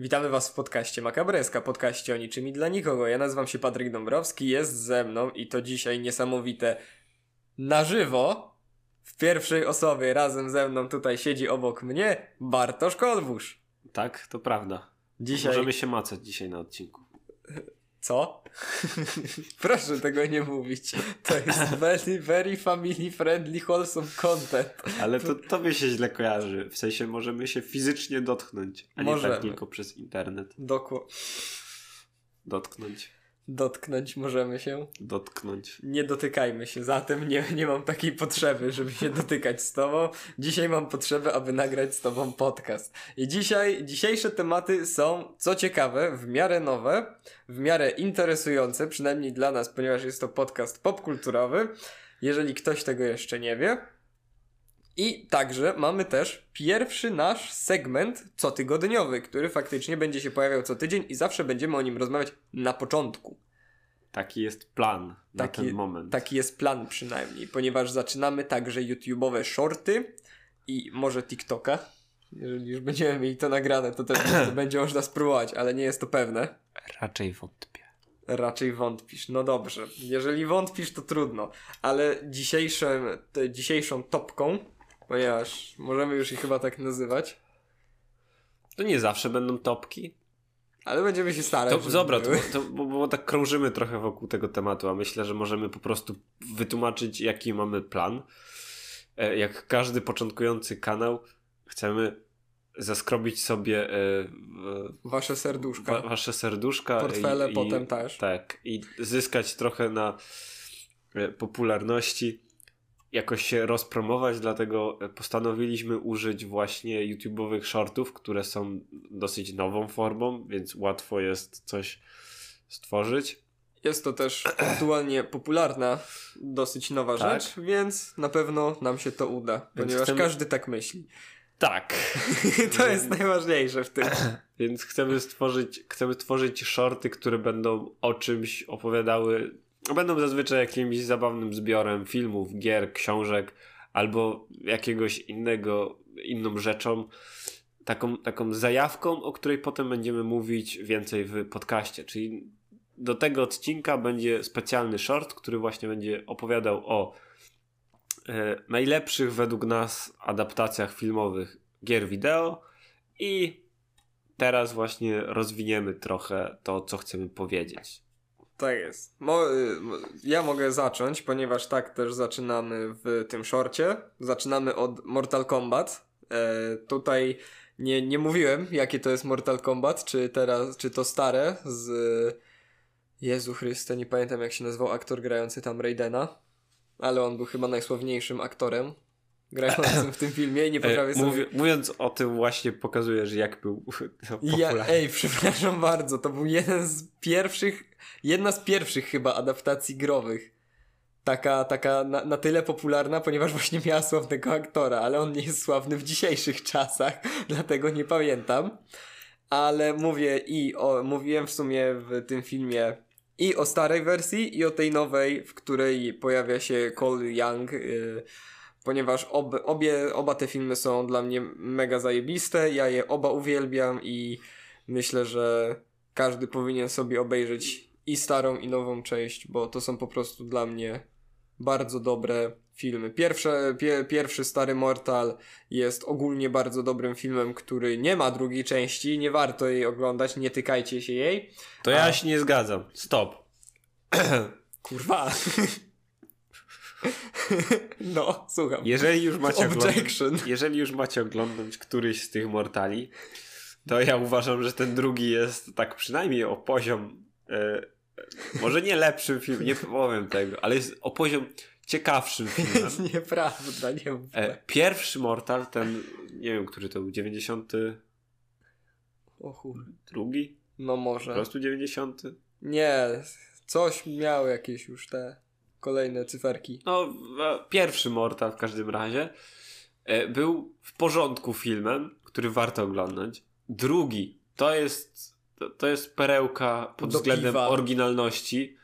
Witamy Was w podcaście Makabreska, podcaście o niczym i dla nikogo. Ja nazywam się Patryk Dąbrowski, jest ze mną i to dzisiaj niesamowite na żywo, w pierwszej osobie razem ze mną tutaj siedzi obok mnie Bartosz Kolbusz. Tak, to prawda. Dzisiaj... Możemy się macać dzisiaj na odcinku. Co? Proszę tego nie mówić. To jest very, very family friendly, wholesome content. Ale to tobie się źle kojarzy. W sensie możemy się fizycznie dotknąć, a nie tak tylko przez internet. Dokładnie. Dotknąć. Dotknąć możemy się. Dotknąć. Nie dotykajmy się, zatem nie, nie mam takiej potrzeby, żeby się dotykać z tobą. Dzisiaj mam potrzebę, aby nagrać z tobą podcast. I dzisiaj, dzisiejsze tematy są, co ciekawe, w miarę nowe, w miarę interesujące, przynajmniej dla nas, ponieważ jest to podcast popkulturowy. Jeżeli ktoś tego jeszcze nie wie. I także mamy też pierwszy nasz segment cotygodniowy, który faktycznie będzie się pojawiał co tydzień i zawsze będziemy o nim rozmawiać na początku. Taki jest plan na taki, ten moment. Taki jest plan przynajmniej, ponieważ zaczynamy także YouTube'owe shorty i może TikToka. Jeżeli już będziemy mieli to nagrane, to też to będzie można spróbować, ale nie jest to pewne. Raczej wątpię. Raczej wątpisz. No dobrze. Jeżeli wątpisz, to trudno. Ale dzisiejszym, dzisiejszą topką ponieważ możemy już ich chyba tak nazywać. To nie zawsze będą topki. Ale będziemy się starać. To, dobra, to, to, bo, bo, tak krążymy trochę wokół tego tematu, a myślę, że możemy po prostu wytłumaczyć, jaki mamy plan. E, jak każdy początkujący kanał, chcemy zaskrobić sobie e, wasze serduszka. Wa, wasze serduszka. Portfele i, potem też. Tak, i zyskać trochę na e, popularności jakoś się rozpromować, dlatego postanowiliśmy użyć właśnie YouTube'owych shortów, które są dosyć nową formą, więc łatwo jest coś stworzyć. Jest to też aktualnie popularna, dosyć nowa tak? rzecz, więc na pewno nam się to uda, ponieważ chcemy... każdy tak myśli. Tak. to jest najważniejsze w tym. Więc chcemy stworzyć, chcemy tworzyć shorty, które będą o czymś opowiadały Będą zazwyczaj jakimś zabawnym zbiorem filmów, gier, książek albo jakiegoś innego, inną rzeczą, taką, taką zajawką, o której potem będziemy mówić więcej w podcaście. Czyli do tego odcinka będzie specjalny short, który właśnie będzie opowiadał o e, najlepszych według nas adaptacjach filmowych gier wideo i teraz właśnie rozwiniemy trochę to, co chcemy powiedzieć. Tak jest. Mo y, ja mogę zacząć, ponieważ tak też zaczynamy w tym shorcie. Zaczynamy od Mortal Kombat. E, tutaj nie, nie mówiłem, jakie to jest Mortal Kombat, czy teraz, czy to stare z Jezu Chryste, nie pamiętam jak się nazywał aktor grający tam Raidena, ale on był chyba najsławniejszym aktorem grającym w tym filmie i nie potrafię sobie... Mówi, mówiąc o tym właśnie pokazujesz jak był popularny. Ja, ej, przepraszam bardzo, to był jeden z pierwszych, jedna z pierwszych chyba adaptacji growych. Taka, taka na, na tyle popularna, ponieważ właśnie miała sławnego aktora, ale on nie jest sławny w dzisiejszych czasach, dlatego nie pamiętam. Ale mówię i o, mówiłem w sumie w tym filmie i o starej wersji, i o tej nowej, w której pojawia się Cole Young, yy, ponieważ ob, obie, oba te filmy są dla mnie mega zajebiste, ja je oba uwielbiam i myślę, że każdy powinien sobie obejrzeć i starą i nową część, bo to są po prostu dla mnie bardzo dobre filmy. Pierwsze, pie, pierwszy Stary Mortal jest ogólnie bardzo dobrym filmem, który nie ma drugiej części, nie warto jej oglądać, nie tykajcie się jej. To ja A... się nie zgadzam. Stop. Kurwa. No, słucham. Jeżeli już macie oglądać, jeżeli już macie oglądać któryś z tych Mortali, to ja uważam, że ten drugi jest tak przynajmniej o poziom e, może nie lepszym film, nie powiem tego, ale jest o poziom ciekawszym filmem. Nieprawda, nie mów. E, pierwszy Mortal, ten, nie wiem, który to był, 90. O chuj. Drugi? No może. Po prostu 90. Nie, coś miało jakieś już te kolejne cyferki. No, pierwszy Mortal w każdym razie e, był w porządku filmem, który warto oglądać. Drugi to jest, to, to jest perełka pod Do względem piwa. oryginalności.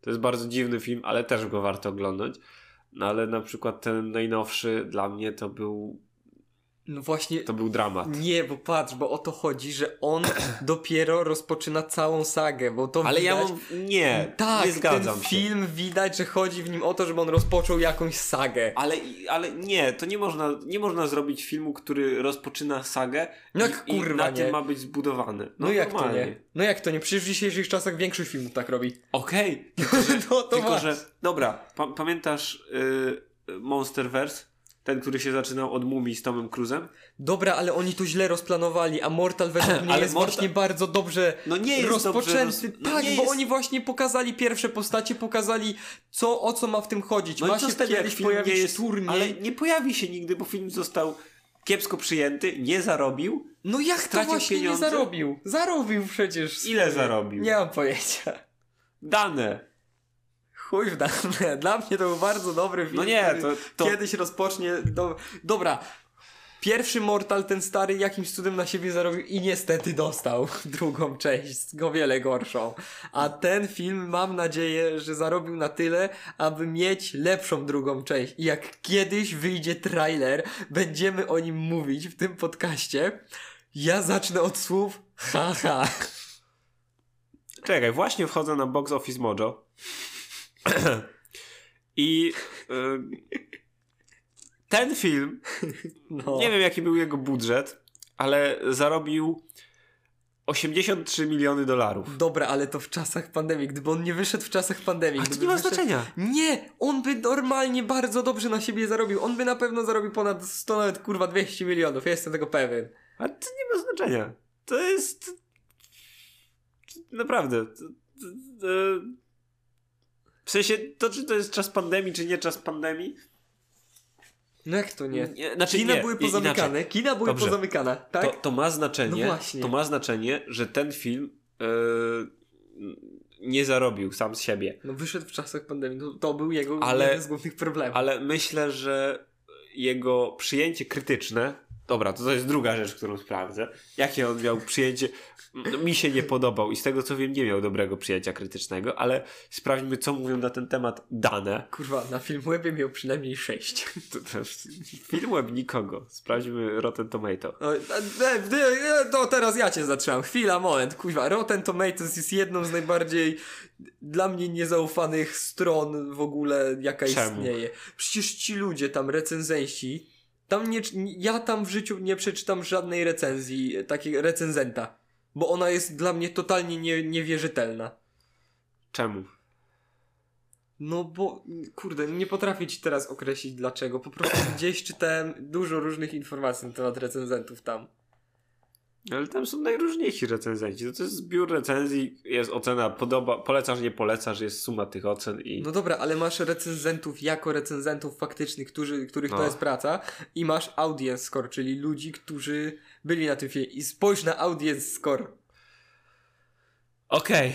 To jest bardzo dziwny film, ale też go warto oglądać. No ale na przykład ten najnowszy dla mnie to był No właśnie, To był dramat. nie, bo patrz, bo o to chodzi, że on dopiero rozpoczyna całą sagę, bo to Ale widać... ja mam... Nie, Tak, nie zgadzam ten się. film widać, że chodzi w nim o to, żeby on rozpoczął jakąś sagę. Ale, ale nie, to nie można, nie można zrobić filmu, który rozpoczyna sagę No i, jak i kurwa na nie. tym ma być zbudowany. No, jak to normalnie. nie? No jak to nie? Przecież w dzisiejszych czasach większość filmów tak robi. Okej, no to tylko masz. że... Dobra, pa pamiętasz y, Monsterverse? Ten, który się zaczynał od Mumii z Tomem Cruzem? Dobra, ale oni to źle rozplanowali, a Mortal według mnie Ale jest Mortal- właśnie bardzo dobrze No nie jest rozpoczęty. dobrze roz- no tak, nie bo jest- oni właśnie pokazali pierwsze postacie, pokazali co, o co ma w tym chodzić. No ma się jak kiedyś film pojawić nie jest... turniej. Ale nie pojawi się nigdy, bo film został kiepsko przyjęty, nie zarobił. No jak to stracił właśnie pieniądze? nie zarobił? Zarobił przecież. Ile zarobił? Nie mam pojęcia. Dane. Chuj w dane. Dla mnie to był bardzo dobry film. No nie, to- to- Kiedyś rozpocznie... Do... Dobra. Pierwszy Mortal, ten stary, jakimś cudem na siebie zarobił i niestety dostał drugą część, go wiele gorszą. A ten film mam nadzieję, że zarobił na tyle, aby mieć lepszą drugą część. I jak kiedyś wyjdzie trailer, będziemy o nim mówić w tym podcaście. Ja zacznę od słów haha. Czekaj, właśnie wchodzę na Box Office Mojo. I y, ten film, No. nie wiem jaki był jego budżet, ale zarobił 83 miliony dolarów. Dobra, ale to w czasach pandemii. Gdyby on nie wyszedł w czasach pandemii. A to nie ma wyszedł... znaczenia. Nie, on by normalnie bardzo dobrze na siebie zarobił. On by na pewno zarobił ponad 100, nawet kurwa 200 milionów. Ja jestem tego pewien. Ale to nie ma znaczenia. To jest. Naprawdę. To, to, to... W sensie, to czy to jest czas pandemii, czy nie czas pandemii? No jak to nie? Nie, znaczy Kina nie, były pozamykane. inaczej. Kina były Dobrze. pozamykane, tak? To, to ma znaczenie. No właśnie. To ma znaczenie, że ten film e, nie zarobił sam z siebie. No wyszedł w czasach pandemii. To, to był jego Ale- jeden z głównych problemów. Ale myślę, że jego przyjęcie krytyczne. Dobra, to, to jest druga rzecz, którą sprawdzę. Jakie on miał przyjęcie. No, mi się nie podobał i z tego co wiem, nie miał dobrego przyjęcia krytycznego, ale sprawdźmy, co mówią na ten temat dane. Kurwa, na Filmwebie miał przynajmniej 6. To, to, filmem nikogo. Sprawdźmy Rotten Tomato. O, e, e, e, To teraz ja cię zatrzymam. Chwila, moment. Kuźwa, Rotten Tomatoes jest jedną z najbardziej dla mnie niezaufanych stron w ogóle, jaka Czemu? istnieje. Przecież ci ludzie tam, recenzenci, tam nie, ja tam w życiu nie przeczytam żadnej recenzji, e, takiej recenzenta. Bo ona jest dla mnie totalnie nie, niewierzytelna. Czemu? No bo, kurde, nie potrafię ci teraz określić dlaczego. Po prostu gdzieś czytałem dużo różnych informacji na temat recenzentów tam. Ale tam są najróżniejsi recenzenci. To, to jest zbiór recenzji, jest ocena podoba, polecasz, nie polecasz, jest suma tych ocen i... No dobra, ale masz recenzentów jako recenzentów faktycznych, którzy, których to No. jest praca i masz audience score, czyli ludzi, którzy byli na tym filmie i spójrz na audience score. Okej,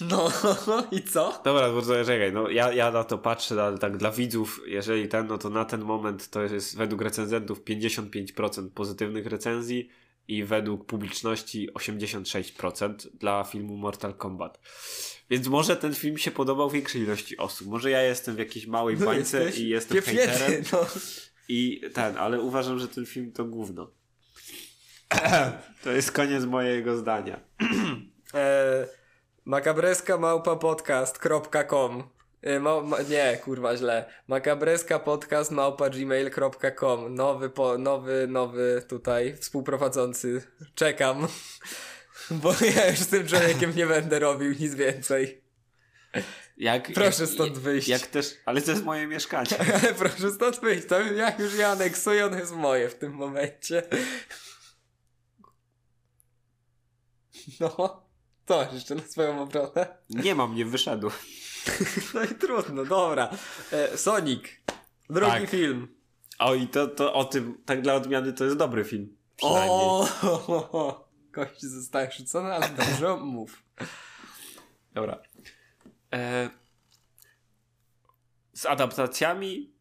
No i co? dobra, bo czekaj, no ja, ja na to patrzę, ale tak dla widzów, jeżeli ten, no to na ten moment to jest według recenzentów 55% pozytywnych recenzji i według publiczności 86% dla filmu Mortal Kombat. Więc może ten film się podobał większej ilości osób. Może ja jestem w jakiejś małej No bańce jesteś i jestem pieprznięty, hejterem. no. I ten, ale uważam, że ten film to gówno. To jest koniec mojego zdania. E, makabreska małpa podcast.com e, ma, ma, Nie, kurwa źle. Makabreska podcast małpa gmail.com Nowy, po, nowy, nowy tutaj współprowadzący. Czekam. Bo ja już z tym człowiekiem nie będę robił nic więcej. Jak, Proszę jak, stąd wyjść. Jak też, ale to jest moje mieszkanie. Ale proszę stąd wyjść. To jak już ja aneksuję, ono jest moje w tym momencie. No. Co masz jeszcze na swoją obronę? Nie mam, nie wyszedł. No i trudno, dobra. E, Sonic. Drugi Tak. film. O i to, to o tym, tak dla odmiany, to jest dobry film. O, Kości zostaje rzucone, ale dobrze mów. Dobra. E, z adaptacjami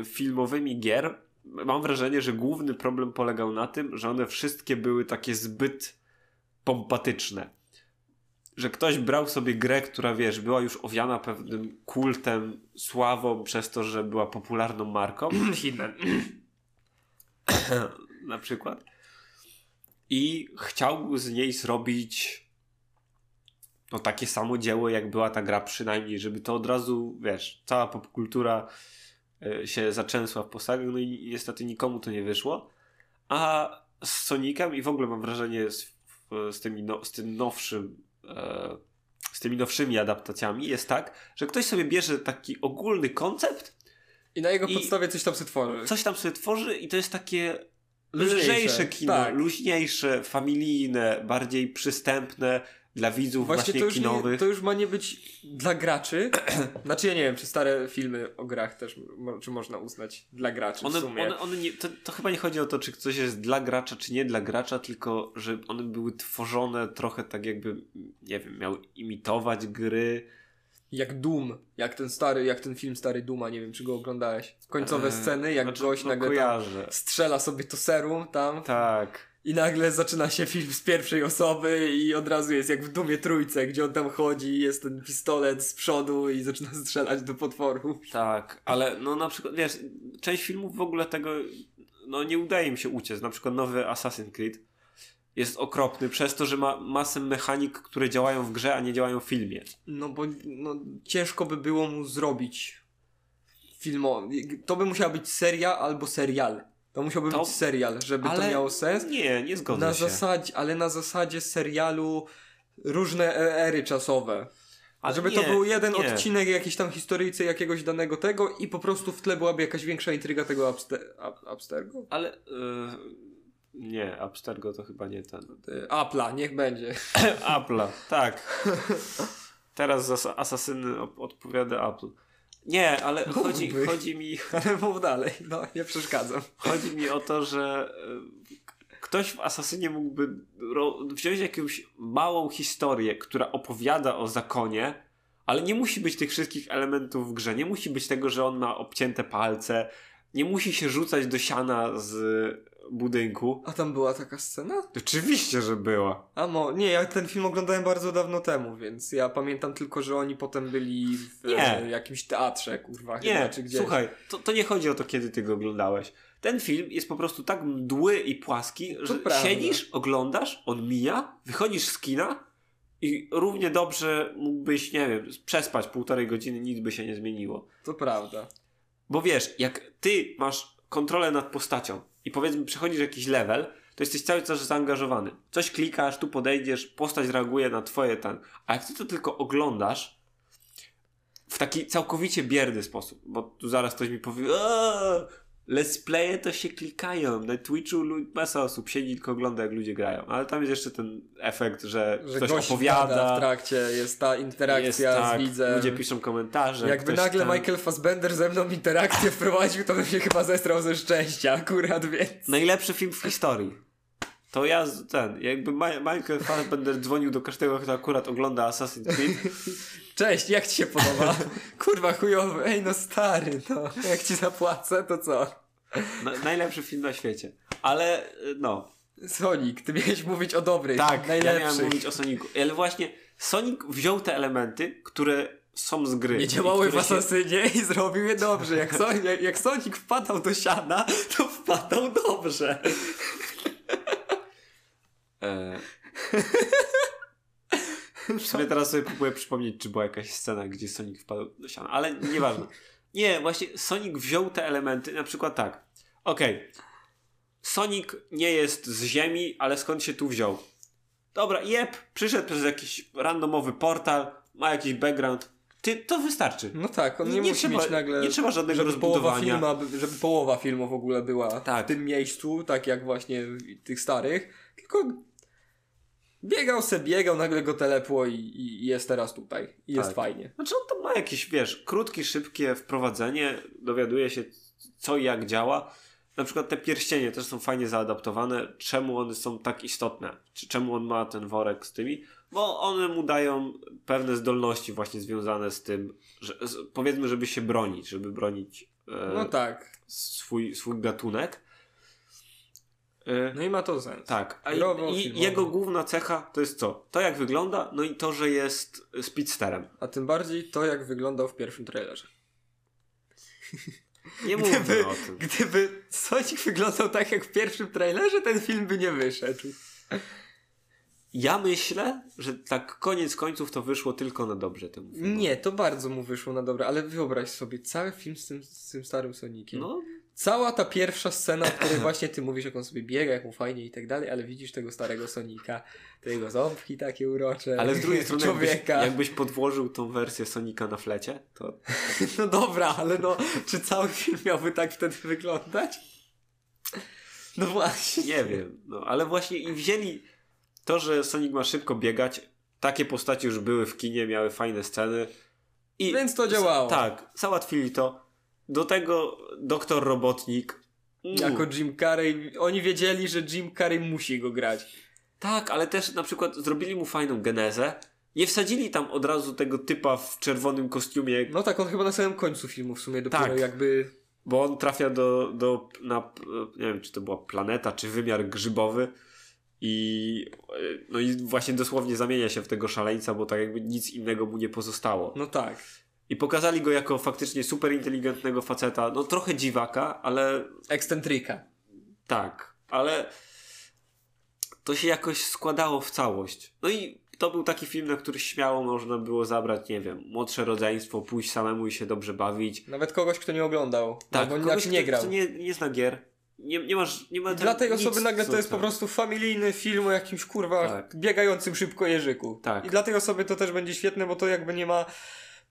y, filmowymi gier mam wrażenie, że główny problem polegał na tym, że one wszystkie były takie zbyt pompatyczne. Że ktoś brał sobie grę, która wiesz, była już owiana pewnym kultem, sławą przez to, że była popularną marką. Hitman. na przykład. I chciał z niej zrobić no takie samo dzieło, jak była ta gra przynajmniej, żeby to od razu, wiesz, cała popkultura y, się zaczęsła w postawach, no i niestety nikomu to nie wyszło. A z Sonicem i w ogóle mam wrażenie z, z, tymi, no, z tym nowszym e, z tymi nowszymi adaptacjami jest tak, że ktoś sobie bierze taki ogólny koncept I na jego podstawie coś tam sobie tworzy. coś tam sobie tworzy i to jest takie Luźniejsze, lżejsze kino, tak. luźniejsze, familijne, bardziej przystępne dla widzów właśnie, Właśnie to już, nie, to już ma nie być dla graczy. Znaczy ja nie wiem, czy stare filmy o grach też czy można uznać dla graczy w One, sumie. one, one nie, to, to chyba nie chodzi o to, czy coś jest dla gracza, czy nie dla gracza, tylko że one były tworzone trochę tak jakby, nie wiem, miały imitować gry. Jak Doom, jak ten stary, jak ten film stary Duma, nie wiem czy go oglądałeś. Końcowe Eee, sceny, jak znaczy, gość no, nagle strzela sobie to serum tam Tak. I nagle zaczyna się film z pierwszej osoby i od razu jest jak w Dumie Trójce, gdzie on tam chodzi, jest ten pistolet z przodu i zaczyna strzelać do potworów. Tak, ale no na przykład, wiesz, część filmów w ogóle tego, no nie udaje im się uciec. Na przykład nowy Assassin's Creed jest okropny przez to, że ma masę mechanik, które działają w grze, a nie działają w filmie. No bo no, ciężko by było mu zrobić filmo. To by musiała być seria albo serial. To musiałby To- być serial, żeby to miało sens. Nie, nie zgodzę Na się. zasadzie, ale na zasadzie serialu różne e- ery czasowe. Ale żeby nie, to był jeden nie. odcinek jakiejś tam historyjcy jakiegoś danego tego i po prostu w tle byłaby jakaś większa intryga tego Abster Ab Abstergo? Ale y, nie, Abstergo to chyba nie ten. Y, Apple'a, niech będzie. Apple'a, tak. Teraz za As- Asasyny odpowiada Apple. Nie, ale chodzi, Mógłby. chodzi mi Ale mów dalej, no nie przeszkadzam. Chodzi mi o to, że y, ktoś w Asasynie mógłby wziąć jakąś małą historię, która opowiada o zakonie, ale nie musi być tych wszystkich elementów w grze. Nie musi być tego, że on ma obcięte palce. Nie musi się rzucać do siana z budynku. A tam była taka scena? Oczywiście, że była. A mo, nie, ja ten film oglądałem bardzo dawno temu, więc ja pamiętam tylko, że oni potem byli w Nie. jakimś teatrze, kurwa, chyba, Nie, czy gdzieś. słuchaj, to, to nie chodzi o to, kiedy ty go oglądałeś. Ten film jest po prostu tak mdły i płaski, że siedzisz, oglądasz, on mija, wychodzisz z kina i równie dobrze mógłbyś, nie wiem, przespać półtorej godziny, nic by się nie zmieniło. To prawda. Bo wiesz, jak ty masz kontrolę nad postacią i powiedzmy przechodzisz jakiś level, to jesteś cały czas zaangażowany. Coś klikasz, tu podejdziesz, postać reaguje na twoje ten. A jak ty to tylko oglądasz w taki całkowicie bierny sposób, bo tu zaraz ktoś mi powie "Eee, let's playe to się klikają. Na Twitchu masa osób siedzi tylko ogląda jak ludzie grają. Ale tam jest jeszcze ten efekt, że, Że ktoś opowiada. w trakcie, jest ta interakcja jest tak, z widzem. ludzie piszą komentarze. Jakby nagle tam- Michael Fassbender ze mną interakcję wprowadził, to bym się chyba zestrał ze szczęścia akurat, więc... Najlepszy film w historii. To ja ten, jakby Michael Fassbender dzwonił do każdego, kto akurat ogląda Assassin's Creed. Cześć, jak ci się podoba? Kurwa chujowy, ej no stary, no. Jak ci zapłacę, to co? Na, najlepszy film na świecie. Ale y, no, Sonic, ty miałeś mówić o dobrych, tak, ja najlepszych. miałem mówić o Sonicu. Ale właśnie Sonic wziął te elementy, które są z gry. Nie działały w które się- Asasynie i zrobił je dobrze. Jak, Son- jak, jak Sonic wpadał do siana, to wpadał dobrze. E... W sumie teraz sobie próbuję przypomnieć, czy była jakaś scena, gdzie Sonic wpadł do siana, ale nieważne. Nie, właśnie Sonic wziął te elementy, na przykład tak. Okej. Sonic nie jest z ziemi, ale skąd się tu wziął? Dobra, jeb, przyszedł przez jakiś randomowy portal, ma jakiś background. Ty, to wystarczy. No tak, on nie, Nie musi trzeba- mieć nagle... nie trzeba żadnego żeby połowa, rozbudowania. filma, żeby połowa filmu w ogóle była Tak. w tym miejscu, tak jak właśnie tych starych. Tylko biegał se, biegał, nagle go telepło i, i jest teraz tutaj. I jest Tak. fajnie. Znaczy on tam ma jakieś, wiesz, krótkie, szybkie wprowadzenie, dowiaduje się co i jak działa. Na przykład te pierścienie też są fajnie zaadaptowane. Czemu one są tak istotne? Czy czemu on ma ten worek z tymi? Bo one mu dają pewne zdolności właśnie związane z tym, że z, powiedzmy, żeby się bronić, żeby bronić e, No tak. swój, swój gatunek. E, No i ma to sens. tak, a i, i jego główna cecha to jest co? To jak wygląda, no i to, że jest speedsterem. A tym bardziej to, jak wyglądał w pierwszym trailerze. Nie mówmy Gdyby, o tym. gdyby Sonic wyglądał tak jak w pierwszym trailerze, ten film by nie wyszedł. Ja myślę, że tak koniec końców to wyszło tylko na dobrze temu filmowi. Nie, to bardzo mu wyszło na dobre, ale wyobraź sobie cały film z tym, z tym starym Soniciem. No, Cała ta pierwsza scena, w której właśnie ty mówisz, jak on sobie biega, jak mu fajnie i tak dalej, ale widzisz tego starego Sonika, te jego ząbki takie urocze, ale z drugiej strony jakbyś, człowieka. jakbyś podłożył tą wersję Sonika na flecie, to No dobra, ale no, czy cały film miałby tak wtedy wyglądać? No właśnie. nie wiem. No, ale właśnie i wzięli to, że Sonic ma szybko biegać, takie postacie już były w kinie, miały fajne sceny. I Więc to działało. Tak, załatwili to. Do tego doktor Robotnik. mm, Jako Jim Carrey, oni wiedzieli, że Jim Carrey musi go grać. Tak, ale też na przykład zrobili mu fajną genezę. Nie wsadzili tam od razu tego typa w czerwonym kostiumie, No tak, on chyba na samym końcu filmu w sumie dopiero Tak. jakby... bo on trafia do, do na, nie wiem, czy to była planeta, czy wymiar grzybowy i no i właśnie dosłownie zamienia się w tego szaleńca, bo tak jakby nic innego mu nie pozostało. No tak. I pokazali go jako faktycznie super inteligentnego faceta, no trochę dziwaka, ale Ekscentryka. tak, ale to się jakoś składało w całość. No i to był taki film, na który śmiało można było zabrać, nie wiem, młodsze rodzeństwo, pójść samemu i się dobrze bawić. Nawet kogoś, kto nie oglądał. Tak, bo kogoś, nie grał. kto nie, nie zna gier. Nie, nie masz, nie ma Dla tej nic, osoby nagle to jest po tam. prostu familijny film o jakimś kurwa Tak. biegającym szybko jeżyku. Tak. I dla tej osoby to też będzie świetne, bo to jakby nie ma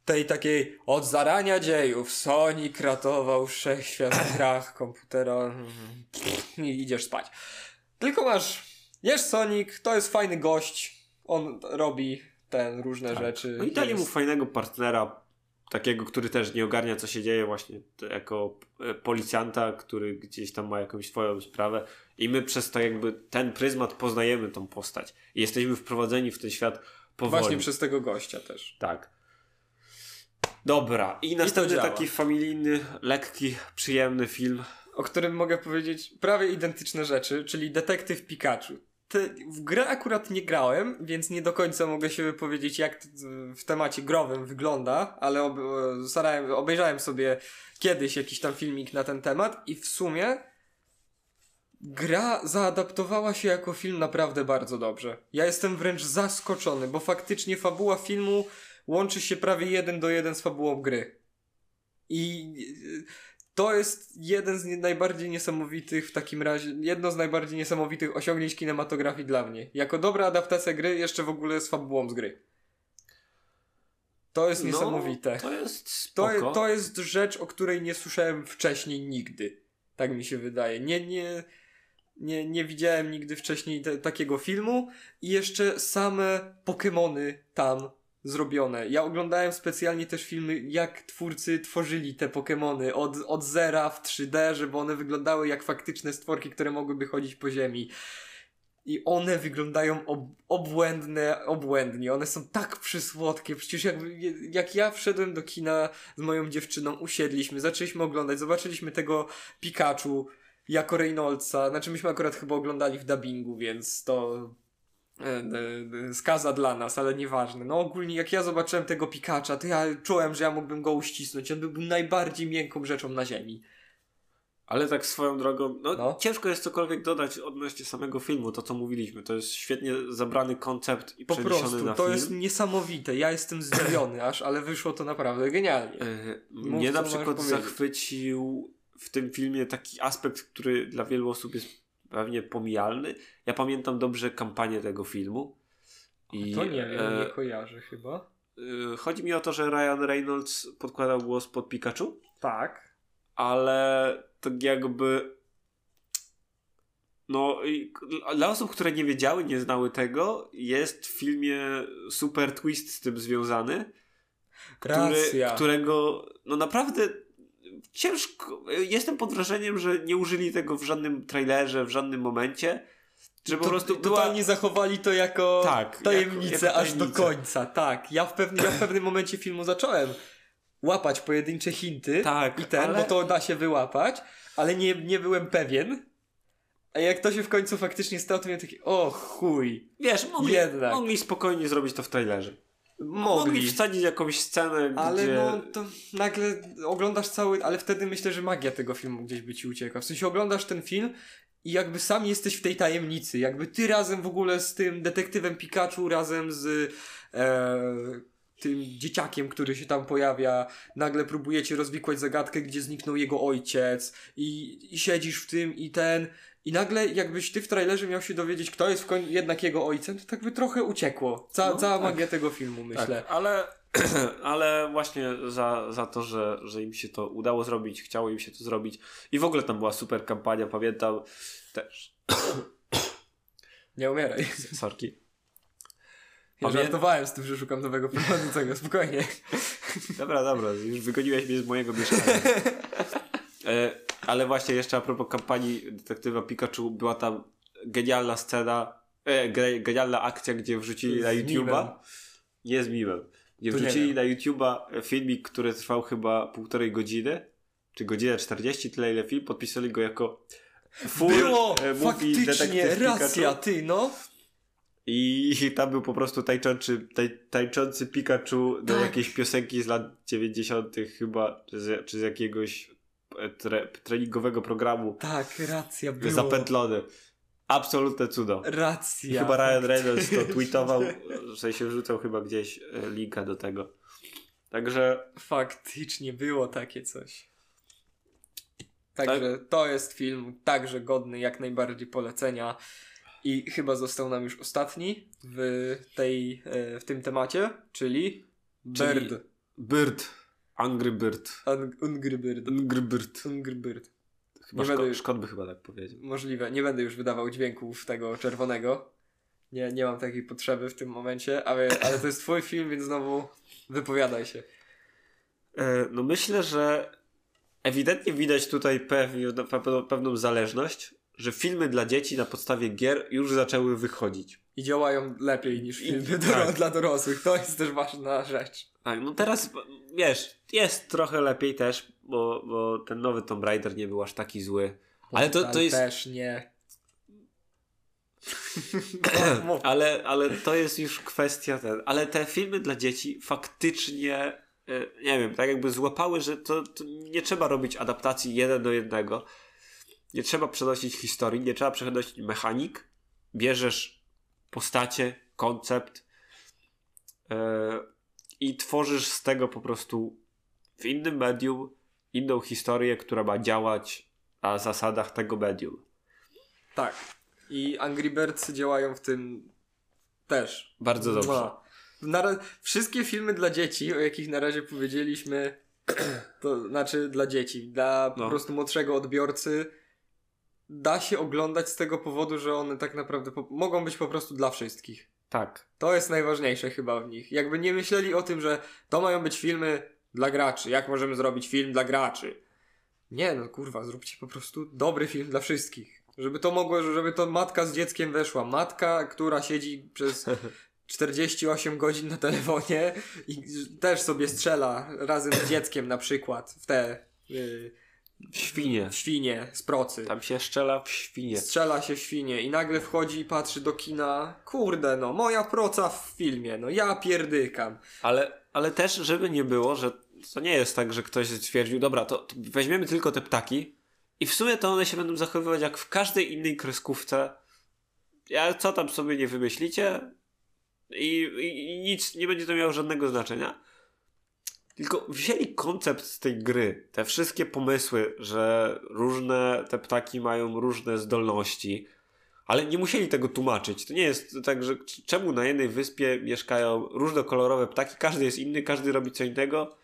tej takiej od zarania dziejów Sonic ratował wszechświat w grach komputera i idziesz spać. Tylko masz, jest Sonic, to jest fajny gość, on robi ten różne rzeczy. No i dali mu jest- fajnego partnera, takiego, który też nie ogarnia, co się dzieje, właśnie jako e, policjanta, który gdzieś tam ma jakąś swoją sprawę. I my przez to jakby ten pryzmat poznajemy tą postać. I jesteśmy wprowadzeni w ten świat powoli. Właśnie przez tego gościa też. Tak. Dobra. I następny działa. taki familijny, lekki, przyjemny film. o którym mogę powiedzieć prawie identyczne rzeczy, czyli Detektyw Pikachu. Te, w grę akurat nie grałem, więc nie do końca mogę się wypowiedzieć, jak w temacie growym wygląda, ale ob, starałem, obejrzałem sobie kiedyś jakiś tam filmik na ten temat i w sumie gra zaadaptowała się jako film naprawdę bardzo dobrze. Ja jestem wręcz zaskoczony, bo faktycznie fabuła filmu łączy się prawie jeden do jeden z fabułą gry. I e, to jest jeden z nie- najbardziej niesamowitych w takim razie, jedno z najbardziej niesamowitych osiągnięć kinematografii dla mnie. Jako dobra adaptacja gry, jeszcze w ogóle z fabułą z gry. To jest niesamowite. No, to jest To, spoko. je- to jest rzecz, o której nie słyszałem wcześniej nigdy. Tak mi się wydaje. Nie, nie, nie, nie widziałem nigdy wcześniej te, takiego filmu i jeszcze same Pokémony tam zrobione. Ja oglądałem specjalnie też filmy, jak twórcy tworzyli te Pokémony od, od zera w 3D, żeby one wyglądały jak faktyczne stworki, które mogłyby chodzić po ziemi. I one wyglądają ob obłędne, obłędnie. One są tak przysłodkie. Przecież jak, jak ja wszedłem do kina z moją dziewczyną, usiedliśmy, zaczęliśmy oglądać, zobaczyliśmy tego Pikachu jako Reynoldsa. Znaczy myśmy akurat chyba oglądali w dubbingu, więc to skaza dla nas, ale nieważne. No ogólnie jak ja zobaczyłem tego Pikacha, to ja czułem, że ja mógłbym go uścisnąć. On był najbardziej miękką rzeczą na ziemi. Ale tak swoją drogą, no, No. ciężko jest cokolwiek dodać odnośnie samego filmu, to co mówiliśmy. To jest świetnie zabrany koncept i Po przeniesiony prostu, na to film. jest niesamowite. Ja jestem zdziwiony aż, ale wyszło to naprawdę genialnie. E, Mów, Mnie na przykład zachwycił w tym filmie taki aspekt, który dla wielu osób jest pewnie pomijalny. Ja pamiętam dobrze kampanię tego filmu. I, to nie wiem, e, nie kojarzę chyba. e, Chodzi mi o to, że Ryan Reynolds podkładał głos pod Pikachu, Tak. ale tak jakby no i dla osób, które nie wiedziały, nie znały tego, jest w filmie super twist z tym związany, który, którego no naprawdę ciężko, jestem pod wrażeniem, że nie użyli tego w żadnym trailerze, w żadnym momencie, że po To- prostu była... Totalnie zachowali to jako Tak, tajemnicę jako- jako aż do końca. Tak. Ja w, pewnym, ja w pewnym momencie filmu zacząłem łapać pojedyncze hinty Tak, i ten, ale- bo to da się wyłapać, ale nie, nie byłem pewien. A jak to się w końcu faktycznie stało, to miałem taki, o chuj. Wiesz, mogli, Jednak. mogli spokojnie zrobić to w trailerze. Mogli mogli. wsadzić jakąś scenę, Ale gdzie... no to nagle oglądasz cały, ale wtedy myślę, że magia tego filmu gdzieś by ci ucieka. W sensie oglądasz ten film i jakby sam jesteś w tej tajemnicy. Jakby ty razem w ogóle z tym detektywem Pikachu, razem z e, tym dzieciakiem, który się tam pojawia, nagle próbujecie rozwikłać zagadkę, gdzie zniknął jego ojciec i, i siedzisz w tym i ten i nagle jakbyś ty w trailerze miał się dowiedzieć, kto jest w końcu jednak jego ojcem, to tak by trochę uciekło. Ca, No, cała tak. magia tego filmu, myślę. Tak, ale, ale właśnie za, za to, że, że im się to udało zrobić, chciało im się to zrobić i w ogóle tam była super kampania, pamiętam też, Nie umieraj. sorki, Ja Pamię- żartowałem z tym, że szukam nowego prowadzącego, spokojnie. Dobra, dobra, już wygoniłeś mnie z mojego mieszkania. E, ale właśnie jeszcze a propos kampanii detektywa Pikachu, była tam genialna scena, e, ge- genialna akcja, gdzie wrzucili Z na. YouTube'a. Nie z mimem. Gdzie nie wrzucili na YouTube'a filmik, który trwał chyba półtorej godziny, czy godzinę 40, tyle ile film, podpisali go jako full Było! e, movie Faktycznie, racja, ty, no. I, tam był po prostu tańczący, taj, tańczący Pikachu do Tak. jakiejś piosenki z lat 90. chyba, czy z, czy z jakiegoś e, tre, treningowego programu Tak, racja, było. zapętlony. Absolutne cudo. Racja. chyba Ryan Reynolds to tweetował, w sensie wrzucał chyba gdzieś e, linka do tego. Także Faktycznie było takie coś. Także to jest film także godny jak najbardziej polecenia. I chyba został nam już ostatni w, tej, e, w tym temacie, czyli Czyli- Bird. Angry Bird. Un- Angry Bird. Angry Bird. Angry Bird. Chyba Nie Szko- już- Szkot by chyba tak powiedział. Możliwe. Nie będę już wydawał dźwięków tego czerwonego. Nie, nie mam takiej potrzeby w tym momencie, ale, ale to jest twój film, więc znowu wypowiadaj się. E, No myślę, że ewidentnie widać tutaj pewną, pewną, pewną zależność, że filmy dla dzieci na podstawie gier już zaczęły wychodzić. I działają lepiej niż I- filmy tak. dla dorosłych. To jest też ważna rzecz. Tak, no teraz wiesz, jest trochę lepiej też, bo, bo ten nowy Tomb Raider nie był aż taki zły. Ale to, to jest. też nie. Ale, ale to jest już kwestia ten. Ale te filmy dla dzieci faktycznie, e, nie wiem, tak jakby złapały, że to, to nie trzeba robić adaptacji jeden do jednego. Nie trzeba przenosić historii, nie trzeba przenosić mechanik. Bierzesz postacie, koncept e, i tworzysz z tego po prostu w innym medium inną historię, która ma działać na zasadach tego medium. Tak. I Angry Birds działają w tym też. Bardzo dobrze. Wszystkie filmy dla dzieci, o jakich na razie powiedzieliśmy, to znaczy dla dzieci, dla po No. prostu młodszego odbiorcy, da się oglądać z tego powodu, że one tak naprawdę po, mogą być po prostu dla wszystkich. Tak. To jest najważniejsze chyba w nich. Jakby nie myśleli o tym, że to mają być filmy dla graczy. Jak możemy zrobić film dla graczy? Nie, no kurwa, zróbcie po prostu dobry film dla wszystkich. Żeby to mogło, żeby to matka z dzieckiem weszła. Matka, która siedzi przez 48 godzin na telefonie i też sobie strzela razem z dzieckiem na przykład w te y, Świnie. świnie z procy. Tam się szczela w świnie. Strzela się w świnie i nagle wchodzi i patrzy do kina. Kurde, no, moja proca w filmie, no ja pierdykam. Ale, ale też, żeby nie było, że to nie jest tak, że ktoś stwierdził, dobra, to, to weźmiemy tylko te ptaki i w sumie to one się będą zachowywać jak w każdej innej kreskówce. Ja, co tam sobie nie wymyślicie i, i, i nic, nie będzie to miało żadnego znaczenia. Tylko wzięli koncept z tej gry, te wszystkie pomysły, że różne te ptaki mają różne zdolności, ale nie musieli tego tłumaczyć. To nie jest tak, że czemu na jednej wyspie mieszkają różnokolorowe ptaki, każdy jest inny, każdy robi co innego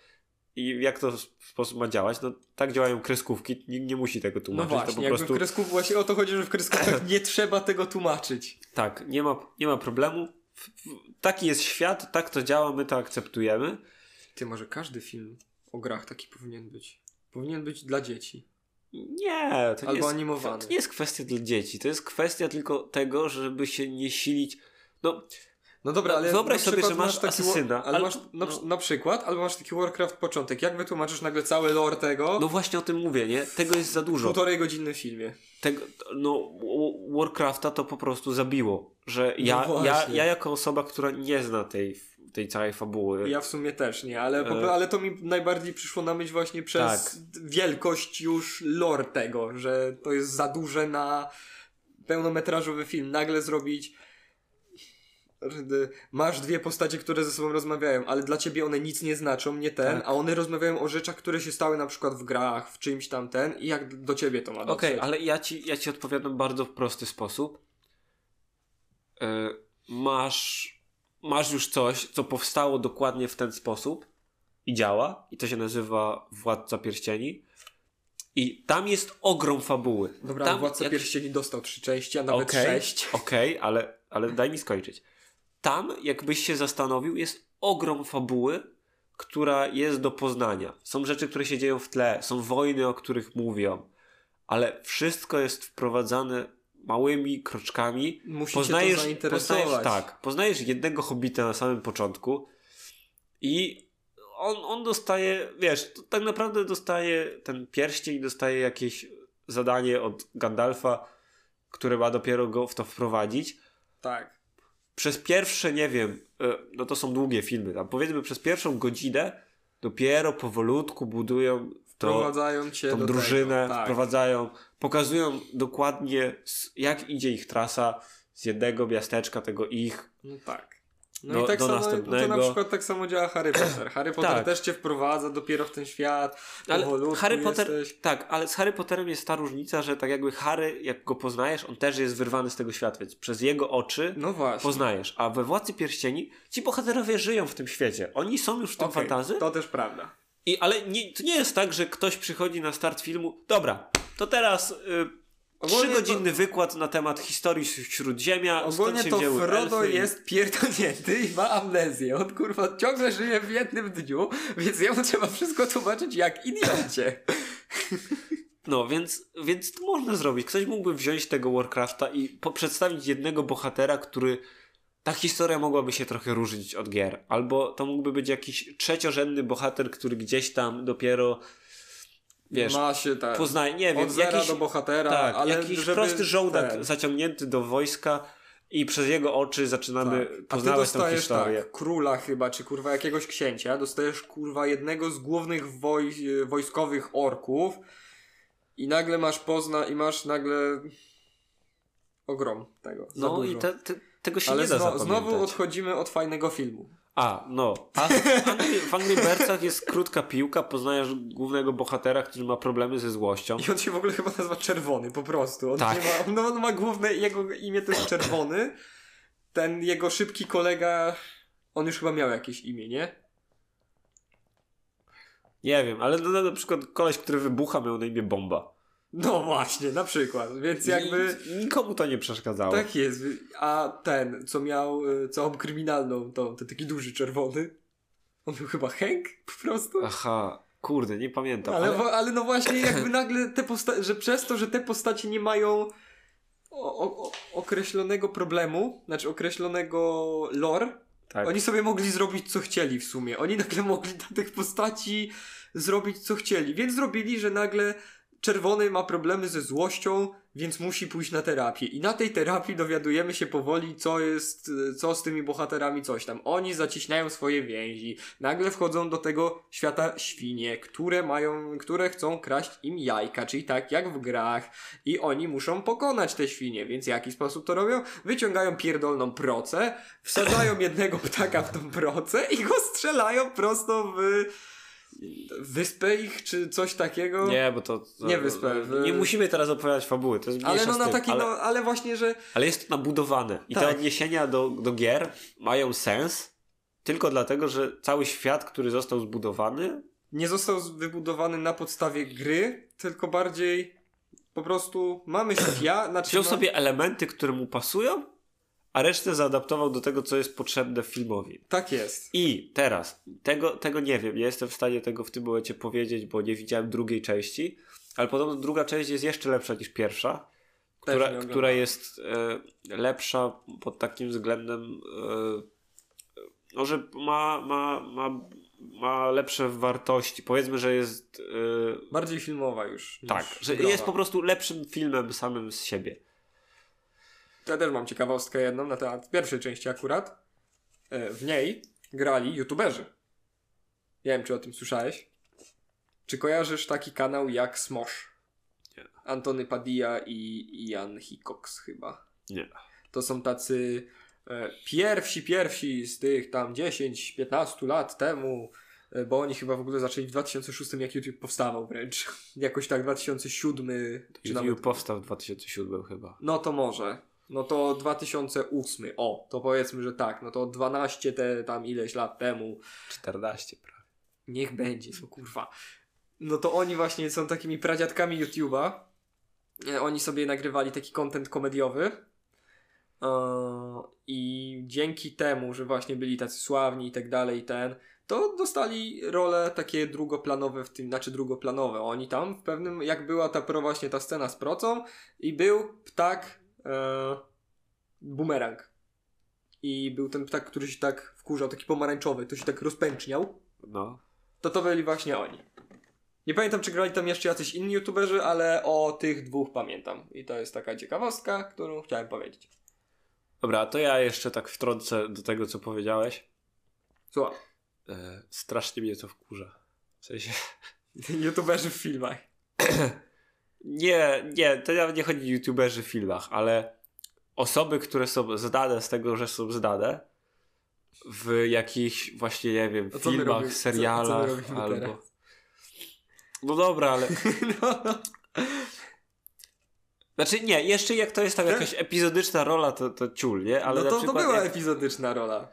i jak to w sposób ma działać. No tak działają kreskówki, nikt nie musi tego No tłumaczyć. właśnie, to po jakby prostu w właśnie o to chodzi, że w kreskówkach nie trzeba tego tłumaczyć. tak, nie ma, nie ma problemu. Taki jest świat, tak to działa, my to akceptujemy. Ty, może każdy film o grach taki powinien być. Powinien być dla dzieci. Nie, to nie, Albo jest, animowany. to nie jest kwestia dla dzieci. To jest kwestia tylko tego, żeby się nie silić. No, No dobra, ale Wyobraź sobie, że masz taki asesyna, Ale al- masz na, no. na przykład, albo masz taki Warcraft początek. Jak wytłumaczysz nagle cały lore tego no właśnie o tym mówię, nie? Tego jest za w dużo. półtorej godzinnym filmie? tego, no, W- Warcrafta to po prostu zabiło, że ja, No ja, ja jako osoba, która nie zna tej, tej całej fabuły. Ja w sumie też nie, ale, po, E. ale to mi najbardziej przyszło na myśl właśnie przez Tak. wielkość już lore tego, że to jest za duże na pełnometrażowy film. Nagle zrobić masz dwie postacie, które ze sobą rozmawiają, ale dla ciebie one nic nie znaczą, nie ten, Tak. a one rozmawiają o rzeczach, które się stały na przykład w grach, w czymś tam ten i jak do ciebie to ma Okej, dotrzeć. ale ja ci, ja ci odpowiadam bardzo w prosty sposób. E, masz, masz już coś, co powstało dokładnie w ten sposób i działa, i to się nazywa Władca Pierścieni. I tam jest ogrom fabuły. Dobra, tam, Władca jak- Pierścieni dostał trzy części, a nawet Okej, sześć. Okej, ale, ale daj mi skończyć. Tam, jakbyś się zastanowił, jest ogrom fabuły, która jest do poznania. Są rzeczy, które się dzieją w tle, są wojny, o których mówią, ale wszystko jest wprowadzane małymi kroczkami. Musicie Poznajesz, to zainteresować. poznajesz, tak, poznajesz jednego hobita na samym początku i on, on dostaje, wiesz, tak naprawdę dostaje ten pierścień, dostaje jakieś zadanie od Gandalfa, które ma dopiero go w to wprowadzić. tak. Przez pierwsze, nie wiem, e, no to są długie filmy, tam powiedzmy przez pierwszą godzinę dopiero powolutku budują Wprowadzają cię tą do drużynę, tego. Tak. wprowadzają, pokazują dokładnie jak idzie ich trasa z jednego miasteczka, tego ich. No tak. No Do- i tak do samo, to następnego. na przykład tak samo działa Harry Potter. Harry Potter Tak. też cię wprowadza dopiero w ten świat, Ale Harry Potter, jesteś. tak, ale z Harry Potterem jest ta różnica, że tak jakby Harry, jak go poznajesz, on też jest wyrwany z tego świata, więc przez jego oczy No poznajesz. A we Władcy Pierścieni ci bohaterowie żyją w tym świecie. Oni są już w tym Okej, fantazy. To też prawda. I, ale nie, to nie jest tak, że ktoś przychodzi na start filmu. Dobra, to teraz y, trzygodzinny wykład na temat historii Śródziemia. Ogólnie to Frodo elfy jest pierdolnięty i ma amnezję. On kurwa ciągle żyje w jednym dniu, więc jemu trzeba wszystko tłumaczyć jak idiocie. No, więc, więc to można zrobić. Ktoś mógłby wziąć tego Warcrafta i przedstawić jednego bohatera, który. Ta historia mogłaby się trochę różnić od gier. Albo to mógłby być jakiś trzeciorzędny bohater, który gdzieś tam dopiero. Wiesz, ma się tak. poznaje, nie wiem, Od zera jakiś, do bohatera, tak, ale jakiś żeby prosty żołdak ten- zaciągnięty do wojska i przez jego oczy zaczynamy Tak. Poznawać tę dostajesz historię. tak, króla chyba, czy kurwa jakiegoś księcia, dostajesz kurwa jednego z głównych woj, wojskowych orków i nagle masz pozna i masz nagle ogrom tego. No i te, te, tego się Ale nie da zno, znowu odchodzimy od fajnego filmu. A, no. A w Angry, w Angry Birdsach jest krótka piłka, poznajesz głównego bohatera, który ma problemy ze złością. I on się w ogóle chyba nazywa Czerwony, po prostu. On, Tak. ma, no, on ma główne, jego imię to jest Czerwony. Ten jego szybki kolega, on już chyba miał jakieś imię, nie? Nie wiem, ale no, na przykład koleś, który wybucha miał na imię Bomba. No właśnie, na przykład. Więc jakby... I, nikomu to nie przeszkadzało. Tak jest. A ten, co miał y, całą kryminalną, to ten taki duży czerwony. On był chyba Hank po prostu. Aha, kurde, nie pamiętam. ale, Ale, ale no właśnie jakby nagle te postacie, że przez to, że te postacie nie mają o, o, określonego problemu, znaczy określonego lore, tak. oni sobie mogli zrobić co chcieli w sumie. Oni nagle mogli dla tych postaci zrobić co chcieli. Więc zrobili, że nagle czerwony ma problemy ze złością, więc musi pójść na terapię. I na tej terapii dowiadujemy się powoli, co jest, co z tymi bohaterami, coś tam. Oni zacieśniają swoje więzi. Nagle wchodzą do tego świata świnie, które mają, które chcą kraść im jajka, czyli tak jak w grach. I oni muszą pokonać te świnie, więc w jaki sposób to robią? Wyciągają pierdolną procę, wsadzają jednego ptaka w tą procę i go strzelają prosto w wyspę ich, czy coś takiego. Nie, bo to... to Nie wyspę, Nie musimy teraz opowiadać fabuły, to jest Ale no na taki, ale, no, ale właśnie, że ale jest to nabudowane. I te Tak. odniesienia do, do gier mają sens tylko dlatego, że cały świat, który został zbudowany, nie został wybudowany na podstawie gry, tylko bardziej po prostu mamy świat, znaczy wziął sobie elementy, które mu pasują, a resztę zaadaptował do tego, co jest potrzebne filmowi. Tak jest. I teraz, tego, tego nie wiem, nie jestem w stanie tego w tym momencie powiedzieć, bo nie widziałem drugiej części, ale podobno druga część jest jeszcze lepsza niż pierwsza, Też która, która jest e, lepsza pod takim względem, e, no, że ma, ma, ma, ma lepsze wartości. Powiedzmy, że jest. E, Bardziej filmowa już. tak, że growa. jest po prostu lepszym filmem samym z siebie. Ja też mam ciekawostkę jedną na temat pierwszej części akurat. E, W niej grali youtuberzy. Nie wiem, czy o tym słyszałeś. Czy kojarzysz taki kanał jak Smosh? Nie. Antony Padilla i Ian Hickox chyba. Nie. To są tacy e, pierwsi, pierwsi z tych tam 10-15 lat temu, e, bo oni chyba w ogóle zaczęli w 2006 jak YouTube powstawał wręcz. Jakoś tak 2007 czy YouTube nawet... powstał w 2007 chyba. No to może. No to 2008. O, to powiedzmy, że tak. No to 12 te tam ileś lat temu. 14 prawie. Niech będzie, no kurwa. No to oni właśnie są takimi pradziadkami YouTube'a. E, Oni sobie nagrywali taki content komediowy. E, I dzięki temu, że właśnie byli tacy sławni i tak dalej, ten, to dostali role takie drugoplanowe w tym, znaczy drugoplanowe. Oni tam w pewnym, jak była ta pro właśnie ta scena z procą i był ptak e, bumerang. I był ten ptak, który się tak wkurzał, taki pomarańczowy, to się tak rozpęczniał No. to to byli właśnie oni. Nie pamiętam, czy grali tam jeszcze jacyś inni youtuberzy, ale o tych dwóch pamiętam. I to jest taka ciekawostka, którą chciałem powiedzieć. Dobra, to ja jeszcze tak wtrącę do tego, co powiedziałeś. Słuchaj, E, strasznie mnie to wkurza. W sensie... youtuberzy w filmach. Nie, nie, to nawet nie chodzi o youtuberzy w filmach, ale osoby, które są znane z tego, że są znane w jakichś właśnie, nie wiem, filmach, robimy- co- co serialach albo... teraz? No dobra, ale... No, Znaczy nie, jeszcze jak to jest tam jakaś epizodyczna rola, to, to ciul, nie? Ale no to, to była jak, epizodyczna rola.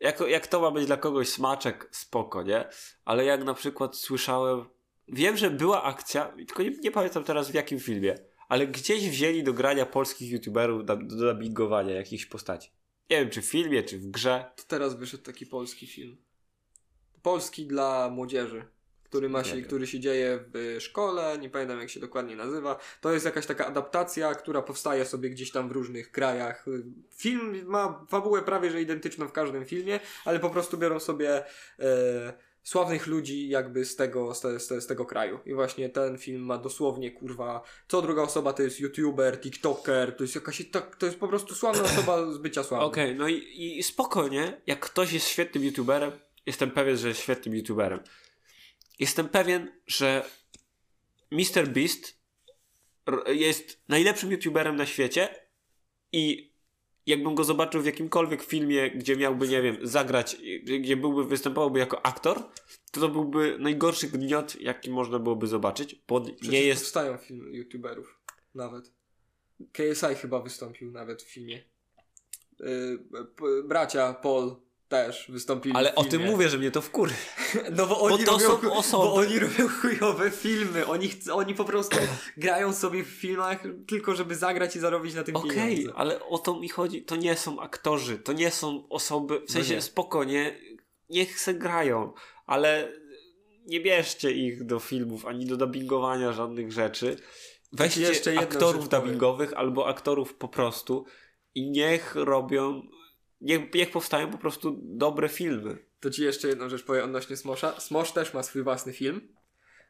jak, jak to ma być dla kogoś smaczek, spoko, nie? Ale jak na przykład słyszałem... Wiem, że była akcja, tylko nie, nie pamiętam teraz w jakim filmie, ale gdzieś wzięli do grania polskich youtuberów do, do dubbingowania jakichś postaci. Nie wiem, czy w filmie, czy w grze. To teraz wyszedł taki polski film. Polski dla młodzieży. Który, ma się, który się dzieje w szkole, nie pamiętam jak się dokładnie nazywa. To jest jakaś taka adaptacja, która powstaje sobie gdzieś tam w różnych krajach. Film ma fabułę prawie że identyczną w każdym filmie, ale po prostu biorą sobie e, sławnych ludzi jakby z tego, z, te, z, te, z tego kraju. I właśnie ten film ma dosłownie kurwa, co druga osoba to jest youtuber, tiktoker, to jest jakaś tak, to jest po prostu sławna osoba z bycia sławną. Okej, no i, i spokojnie, jak ktoś jest świetnym youtuberem, jestem pewien, że jest świetnym youtuberem. Jestem pewien, że Mr. Beast jest najlepszym youtuberem na świecie i jakbym go zobaczył w jakimkolwiek filmie, gdzie miałby, nie wiem, zagrać, gdzie byłby, występowałby jako aktor, to to byłby najgorszy gniot, jaki można byłoby zobaczyć, bo Przecież nie jest... powstają filmy youtuberów. Nawet. KSI chyba wystąpił nawet w filmie. Yy, bracia Paul też wystąpili Ale o filmie. tym mówię, że mnie to wkury. No bo oni, to robią, są osoby. bo oni robią chujowe filmy. Oni, oni po prostu grają sobie w filmach tylko, żeby zagrać i zarobić na tym Okej, pieniądze. ale o to mi chodzi. To nie są aktorzy, to nie są osoby. W sensie nie. spokojnie, niech se grają, ale nie bierzcie ich do filmów ani do dubbingowania żadnych rzeczy. Weźcie aktorów dubbingowych albo aktorów po prostu i niech robią. Niech, niech powstają po prostu dobre filmy. To ci jeszcze jedną rzecz powiem odnośnie Smosza. Smosh też ma swój własny film,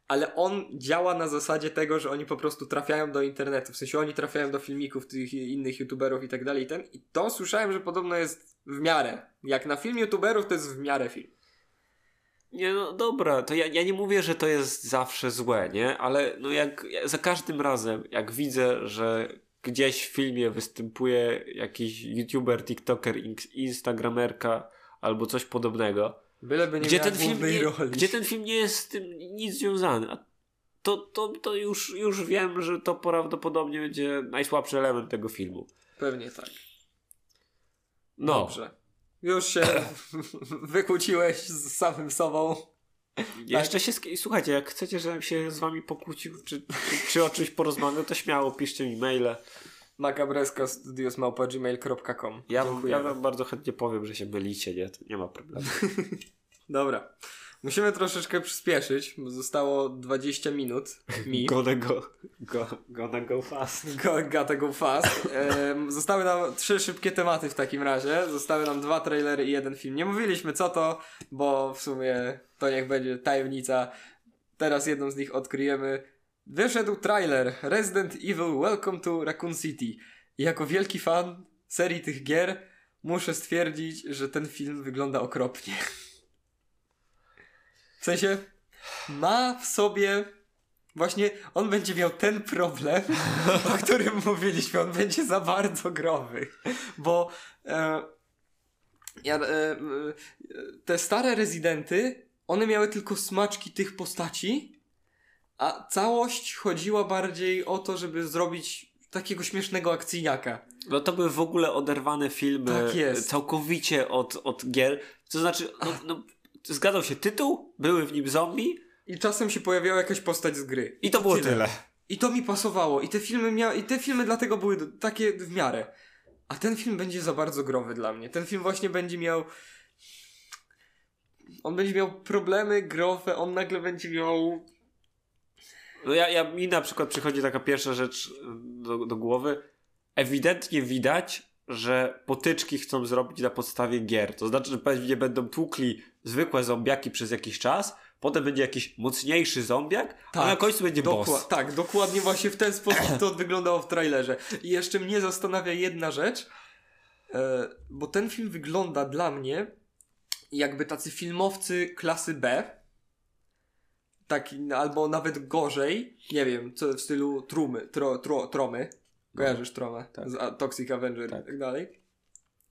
ale on działa na zasadzie tego, że oni po prostu trafiają do internetu. W sensie oni trafiają do filmików tych innych youtuberów i tak dalej. i Ten. I to słyszałem, że podobno jest w miarę. Jak na film youtuberów, to jest w miarę film. Nie, no dobra, to ja, ja nie mówię, że to jest zawsze złe, nie? Ale no jak ja- za każdym razem, jak widzę, że gdzieś w filmie występuje jakiś youtuber, tiktoker, ins- instagramerka albo coś podobnego, Byleby nie gdzie ten, film nie, roli. gdzie ten film nie jest z tym nic związany, a to, to, to już, już wiem, że to prawdopodobnie będzie najsłabszy element tego filmu. Pewnie tak. No, Dobrze. Już się wykłóciłeś z samym sobą. Jeszcze się, słuchajcie, jak chcecie, żebym się z wami pokłócił, czy, czy, czy o czymś porozmawiał, to śmiało piszcie mi maile. macabreskastudiosmałpa.gmail.com Ja, wam- ja wam bardzo chętnie powiem, że się mylicie, nie? To nie ma problemu. Dobra. Musimy troszeczkę przyspieszyć, bo zostało 20 minut mi. Gonna go, go, gonna go fast. Go, gotta go fast. Em, zostały nam trzy szybkie tematy w takim razie. Zostały nam dwa trailery i jeden film. Nie mówiliśmy co to, bo w sumie to niech będzie tajemnica. Teraz jedną z nich odkryjemy. Wyszedł trailer Resident Evil Welcome to Raccoon City. I jako wielki fan serii tych gier muszę stwierdzić, że ten film wygląda okropnie. W sensie ma w sobie właśnie on będzie miał ten problem, o którym mówiliśmy, on będzie za bardzo growy, bo e, ja, e, e, te stare rezydenty, one miały tylko smaczki tych postaci, a całość chodziła bardziej o to, żeby zrobić takiego śmiesznego akcyjniaka. No to były w ogóle oderwane filmy Tak jest. całkowicie od, od gier. To znaczy, no, no, zgadzał się tytuł, były w nim zombie I czasem się pojawiała jakaś postać z gry. i to było tyle. I to mi pasowało. I te filmy mia... i te filmy dlatego były takie w miarę. A ten film będzie za bardzo growy dla mnie. Ten film właśnie będzie miał. On będzie miał problemy growe, on nagle będzie miał. No ja, ja, mi na przykład przychodzi taka pierwsza rzecz y, do, do głowy. Ewidentnie widać, że potyczki chcą zrobić na podstawie gier. To znaczy, że pewnie będą tłukli zwykłe zombiaki przez jakiś czas, potem będzie jakiś mocniejszy zombiak, a Tak, na końcu będzie Dokła- boss. Tak, dokładnie właśnie w ten sposób to wyglądało w trailerze. I jeszcze mnie zastanawia jedna rzecz, e, bo ten film wygląda dla mnie jakby tacy filmowcy klasy B, taki, albo nawet gorzej, nie wiem, co w stylu Trumy, tro, tro, Tromy, kojarzysz Tromę, Tak. z Toxic Avenger Tak. i tak dalej.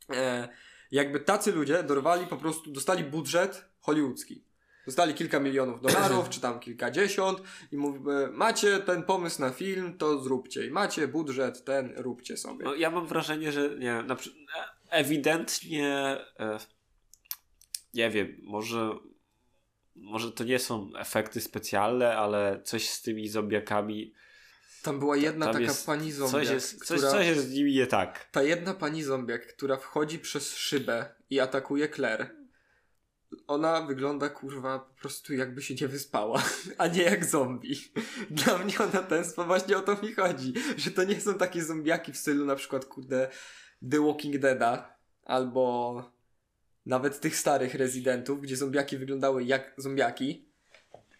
E, jakby tacy ludzie dorwali po prostu, dostali budżet hollywoodzki. Dostali kilka milionów dolarów, czy tam kilkadziesiąt i mówimy, macie ten pomysł na film, to zróbcie. I macie budżet ten, róbcie sobie. No, ja mam wrażenie, że nie wiem, e, ewidentnie e, nie wiem, może może to nie są efekty specjalne, ale coś z tymi zombiakami Tam była jedna tam taka jest- pani zombiak, coś jest, coś, która... coś jest z nimi nie tak. Ta jedna pani zombiak, która wchodzi przez szybę i atakuje Claire, ona wygląda kurwa po prostu jakby się nie wyspała, a nie jak zombie. Dla mnie ona sposób, właśnie o to mi chodzi, że to nie są takie zombiaki w stylu na przykład kurde The Walking Dead'a albo nawet tych starych rezydentów, gdzie zombiaki wyglądały jak zombiaki,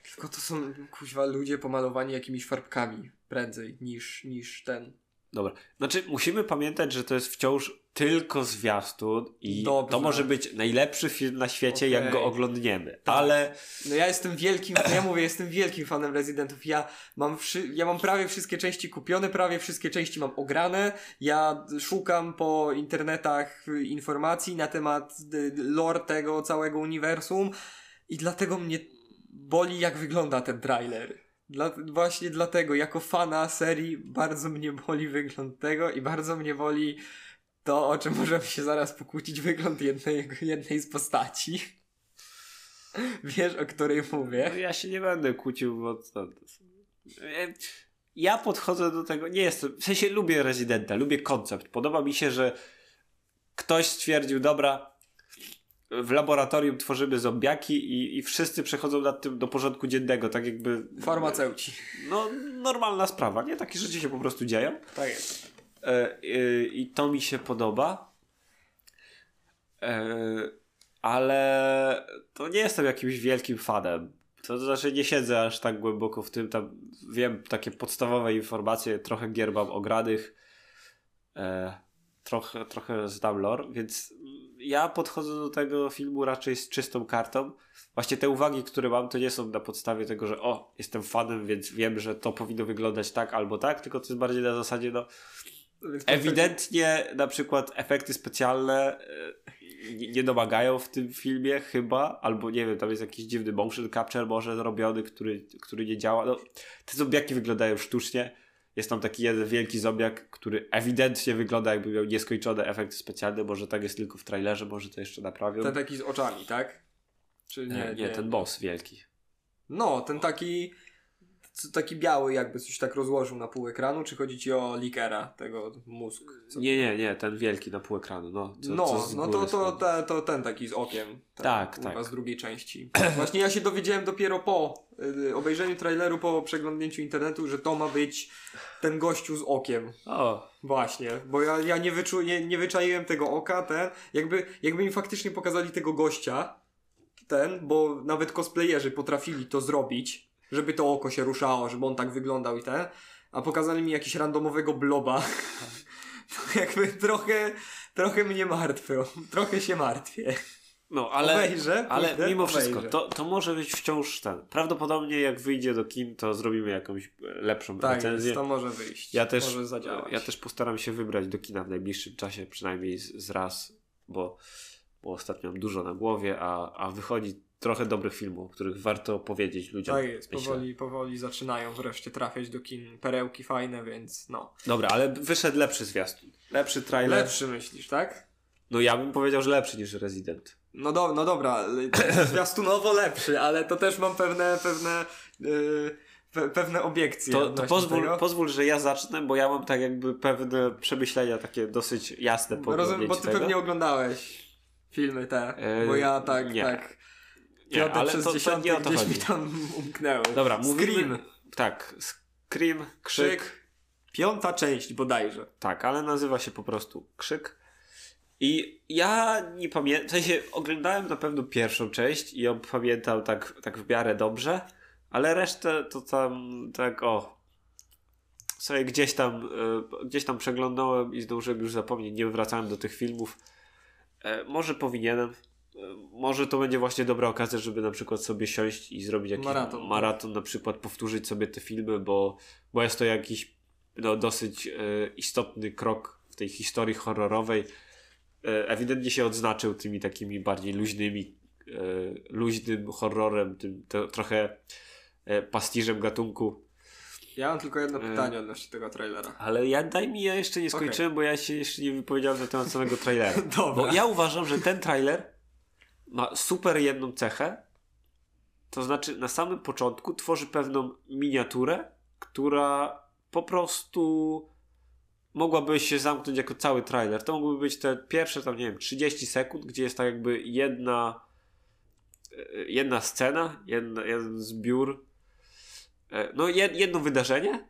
tylko to są kuźwa ludzie pomalowani jakimiś farbkami prędzej niż, niż ten. Dobra. Znaczy, musimy pamiętać, że to jest wciąż tylko zwiastun i Dobrze. to może być najlepszy film na świecie, jak Okej. go oglądniemy. Tak. Ale No ja jestem wielkim, ja mówię, jestem wielkim fanem Residentów. Ja mam, wszy, ja mam prawie wszystkie części kupione, prawie wszystkie części mam ograne. Ja szukam po internetach informacji na temat y, lore tego całego uniwersum i dlatego mnie boli jak wygląda ten trailer. Dla, właśnie dlatego, jako fana serii, bardzo mnie boli wygląd tego i bardzo mnie boli to, o czym możemy się zaraz pokłócić, wygląd jednej, jednej z postaci. Wiesz, o której mówię. no, ja się nie będę kłócił, bo to, E, ja podchodzę do tego, nie jestem, w sensie lubię Residenta, lubię koncept. Podoba mi się, że ktoś stwierdził, dobra, w laboratorium tworzymy zombiaki i, i wszyscy przechodzą nad tym do porządku dziennego, tak jakby... Farmaceuci. No, normalna sprawa, nie? Takie rzeczy się po prostu dzieją. Tak jest. E, e, I to mi się podoba. E, ale to nie jestem jakimś wielkim fanem. To znaczy nie siedzę aż tak głęboko w tym. Tam wiem takie podstawowe informacje, trochę gier mam ogranych. E, trochę, trochę znam lore, więc ja podchodzę do tego filmu raczej z czystą kartą. Właśnie te uwagi, które mam, to nie są na podstawie tego, że o, jestem fanem, więc wiem, że to powinno wyglądać tak albo tak, tylko to jest bardziej na zasadzie, no, to Ewidentnie na przykład efekty specjalne e, nie, nie domagają w tym filmie chyba, albo nie wiem, tam jest jakiś dziwny motion capture może zrobiony, który, który nie działa. No, te zombiaki wyglądają sztucznie. Jest tam taki jeden wielki zombiak, który ewidentnie wygląda jakby miał nieskończone efekty specjalne. Może tak jest tylko w trailerze, może to jeszcze naprawią. Ten taki z oczami, tak? Czy nie? nie, nie, ten boss wielki. No, ten taki taki biały jakby coś tak rozłożył na pół ekranu, czy chodzi ci o Likera, tego mózg? Co- Nie, nie, nie, ten wielki na pół ekranu. No, co, no, co no to, to, to, to ten taki z okiem. Ten, Tak, tak. z drugiej części. Właśnie ja się dowiedziałem dopiero po y, obejrzeniu traileru, po przeglądnięciu internetu, że to ma być ten gościu z okiem. O, Właśnie, bo ja, ja nie, wyczu, nie, nie wyczaiłem tego oka, ten, jakby, jakby mi faktycznie pokazali tego gościa, ten, bo nawet cosplayerzy potrafili to zrobić, żeby to oko się ruszało, żeby on tak wyglądał i ten, a pokazali mi jakiś randomowego bloba. To jakby trochę, trochę mnie martwią. Trochę się martwię. No, ale, Obejrzę, ale pójdę, mimo wszystko, obejrzę. to, to może być wciąż ten. Prawdopodobnie jak wyjdzie do kin, to zrobimy jakąś e, lepszą Tak, recenzję. jest, to może wyjść. Ja też, może zadziałać. ja też postaram się wybrać do kina w najbliższym czasie, przynajmniej z, z raz, bo, bo ostatnio mam dużo na głowie, a, a wychodzi trochę dobrych filmów, o których warto powiedzieć ludziom. Tak jest, myślę. powoli, powoli zaczynają wreszcie trafiać do kin perełki fajne, więc no. Dobra, ale wyszedł lepszy zwiastun. Lepszy trailer. Lepszy myślisz, tak? No ja bym powiedział, że lepszy niż Resident. No, do, no dobra, zwiastunowo lepszy, ale to też mam pewne, pewne, yy, pe, pewne obiekcje. To, to pozwól, tego. pozwól, że ja zacznę, bo ja mam tak jakby pewne przemyślenia takie dosyć jasne po Rozumiem, bo ty tego. pewnie oglądałeś filmy te, Yy, bo ja tak, nie. tak. Nie, ale przez to, to nie o to gdzieś chodzi. mi tam umknęły. Dobra, mówimy... Scream. Tak, Scream, krzyk. Krzyk. Piąta część bodajże. Tak, ale nazywa się po prostu Krzyk. I ja nie pamiętam, w sensie oglądałem na pewno pierwszą część i ją pamiętam tak, tak w miarę dobrze, ale resztę to tam tak o sobie gdzieś tam e, gdzieś tam przeglądałem i zdążyłem już zapomnieć, nie wracałem do tych filmów. E, może powinienem. Może to będzie właśnie dobra okazja, żeby na przykład sobie siąść i zrobić jakiś Maraton. maraton na przykład powtórzyć sobie te filmy, bo, bo jest to jakiś no, dosyć e, istotny krok w tej historii horrorowej. E, ewidentnie się odznaczył tymi takimi bardziej luźnymi, e, luźnym horrorem, tym to, trochę e, pastiżem gatunku. Ja mam tylko jedno pytanie odnośnie tego trailera. Ale ja daj mi, ja jeszcze nie skończyłem, bo ja się jeszcze nie wypowiedziałem na temat samego trailera. Dobra. Bo ja uważam, że ten trailer ma super jedną cechę. To znaczy, na samym początku tworzy pewną miniaturę, która po prostu mogłaby się zamknąć jako cały trailer. To mogłyby być te pierwsze, tam nie wiem, 30 sekund, gdzie jest tak jakby jedna e, jedna scena, jedna, jeden zbiór, e, no jed, jedno wydarzenie,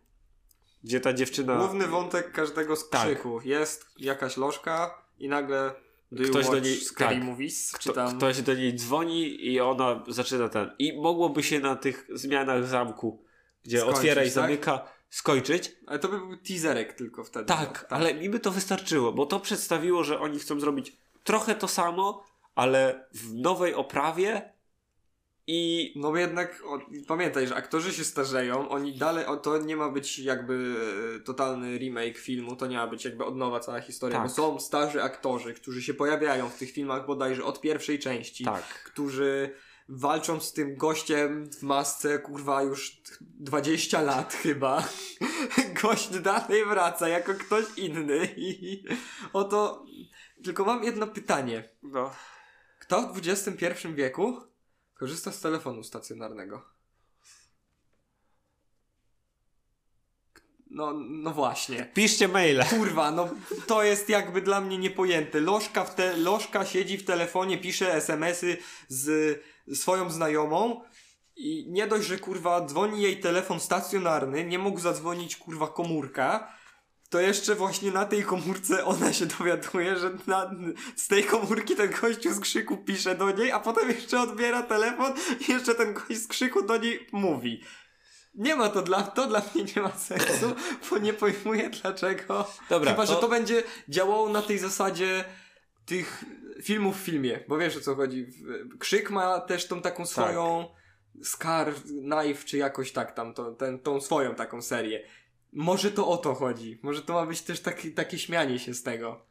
gdzie ta dziewczyna... Główny wątek każdego z Tak. Jest jakaś lożka i nagle do Ktoś do niej- Scary tak. Movies? Czy Kto, tam... Ktoś do niej dzwoni i ona zaczyna ten. I mogłoby się na tych zmianach zamku, gdzie Skończyć, otwiera i tak? zamyka, skończyć. Ale to by był teaserek tylko wtedy. Tak, no. ale mi by to wystarczyło, bo to przedstawiło, że oni chcą zrobić trochę to samo, ale w nowej oprawie i No bo jednak o, pamiętaj, że aktorzy się starzeją, oni dalej, o, to nie ma być jakby e, totalny remake filmu, to nie ma być jakby od nowa cała historia, Tak. bo są starzy aktorzy, którzy się pojawiają w tych filmach bodajże od pierwszej części, tak. którzy walczą z tym gościem w masce, kurwa, już 20 lat chyba. Gość dalej wraca jako ktoś inny i oto... Tylko mam jedno pytanie. No. Kto w XXI wieku korzysta z telefonu stacjonarnego? No, no właśnie. Piszcie maile. Kurwa, no to jest jakby dla mnie niepojęte. Lożka, w te, lożka siedzi w telefonie, pisze SMS-y z swoją znajomą i nie dość, że kurwa dzwoni jej telefon stacjonarny, nie mógł zadzwonić kurwa komórka, to jeszcze właśnie na tej komórce ona się dowiaduje, że na, z tej komórki ten gościu z krzyku pisze do niej, a potem jeszcze odbiera telefon i jeszcze ten gość z krzyku do niej mówi. Nie ma to dla, to dla mnie nie ma sensu, bo nie pojmuję dlaczego. Dobra, Chyba, że to- to będzie działało na tej zasadzie tych filmów w filmie, bo wiesz o co chodzi. Krzyk ma też tą taką swoją Scar, Knife, czy jakoś tak tam, to, ten, tą swoją taką serię. Może to o to chodzi. Może to ma być też taki, takie śmianie się z tego.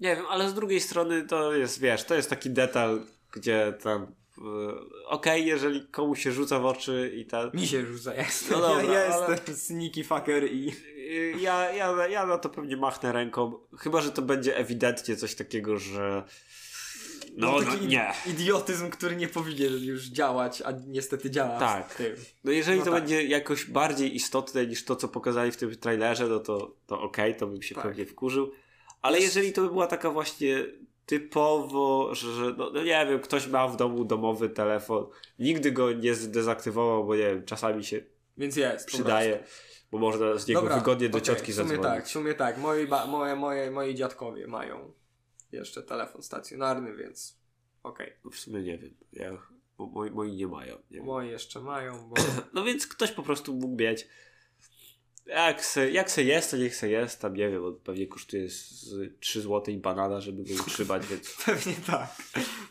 Nie wiem, ale z drugiej strony to jest, wiesz, to jest taki detal, gdzie tam. e, Okej, jeżeli komuś się rzuca w oczy i tak. Mi się rzuca, ja jestem, No dobra, ja, ja ale- jestem sneaky fucker i... Ja, ja, ja na to pewnie machnę ręką. Chyba, że to będzie ewidentnie coś takiego, że. No, no, taki nie. idiotyzm, który nie powinien już działać, a niestety działa. Tak. No jeżeli No to tak. będzie jakoś bardziej istotne niż to, co pokazali w tym trailerze, no to, to okej, to bym się Tak. pewnie wkurzył. Ale jeżeli to by była taka właśnie typowo, że, no, no nie wiem, ktoś ma w domu domowy telefon, nigdy go nie zdezaktywował, bo nie wiem, czasami się Więc jest. przydaje, bo można z niego Dobra, wygodnie do okej, ciotki w sumie zadzwonić. tak, w sumie tak. Moi, ba- moje, moje, moi dziadkowie mają jeszcze telefon stacjonarny, więc okej. No w sumie nie wiem. Ja, bo moi, moi nie mają. Nie wiem. Moi jeszcze mają, bo... No więc ktoś po prostu mógł mieć. Jak se, jak se jest, to niech se jest, tam nie wiem, on pewnie kosztuje z 3 zł i banana, żeby go utrzymać, więc... Pewnie tak.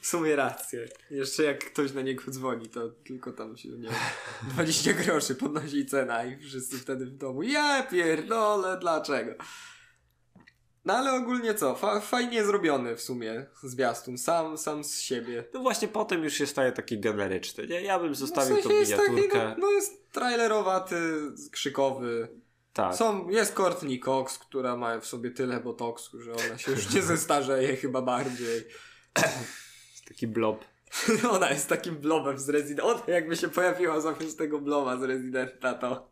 W sumie rację. Jeszcze jak ktoś na niego dzwoni, to tylko tam się, nie wiem, 20 groszy podnosi cena i wszyscy wtedy w domu, ja pierdolę, dlaczego? No ale ogólnie co, Fa fajnie zrobiony w sumie zwiastun, sam, sam z siebie. No właśnie potem już się staje taki generyczny, nie? Ja bym zostawił no w sensie tą jest taki, miniaturkę. no, no jest trailerowaty, krzykowy. tak. Są, jest Courtney Cox, która ma w sobie tyle botoksu, że ona się już nie zestarzeje chyba bardziej. Taki blob. Ona jest takim blobem z Residenta. Ona jakby się pojawiła zamiast tego bloba z Residenta, to...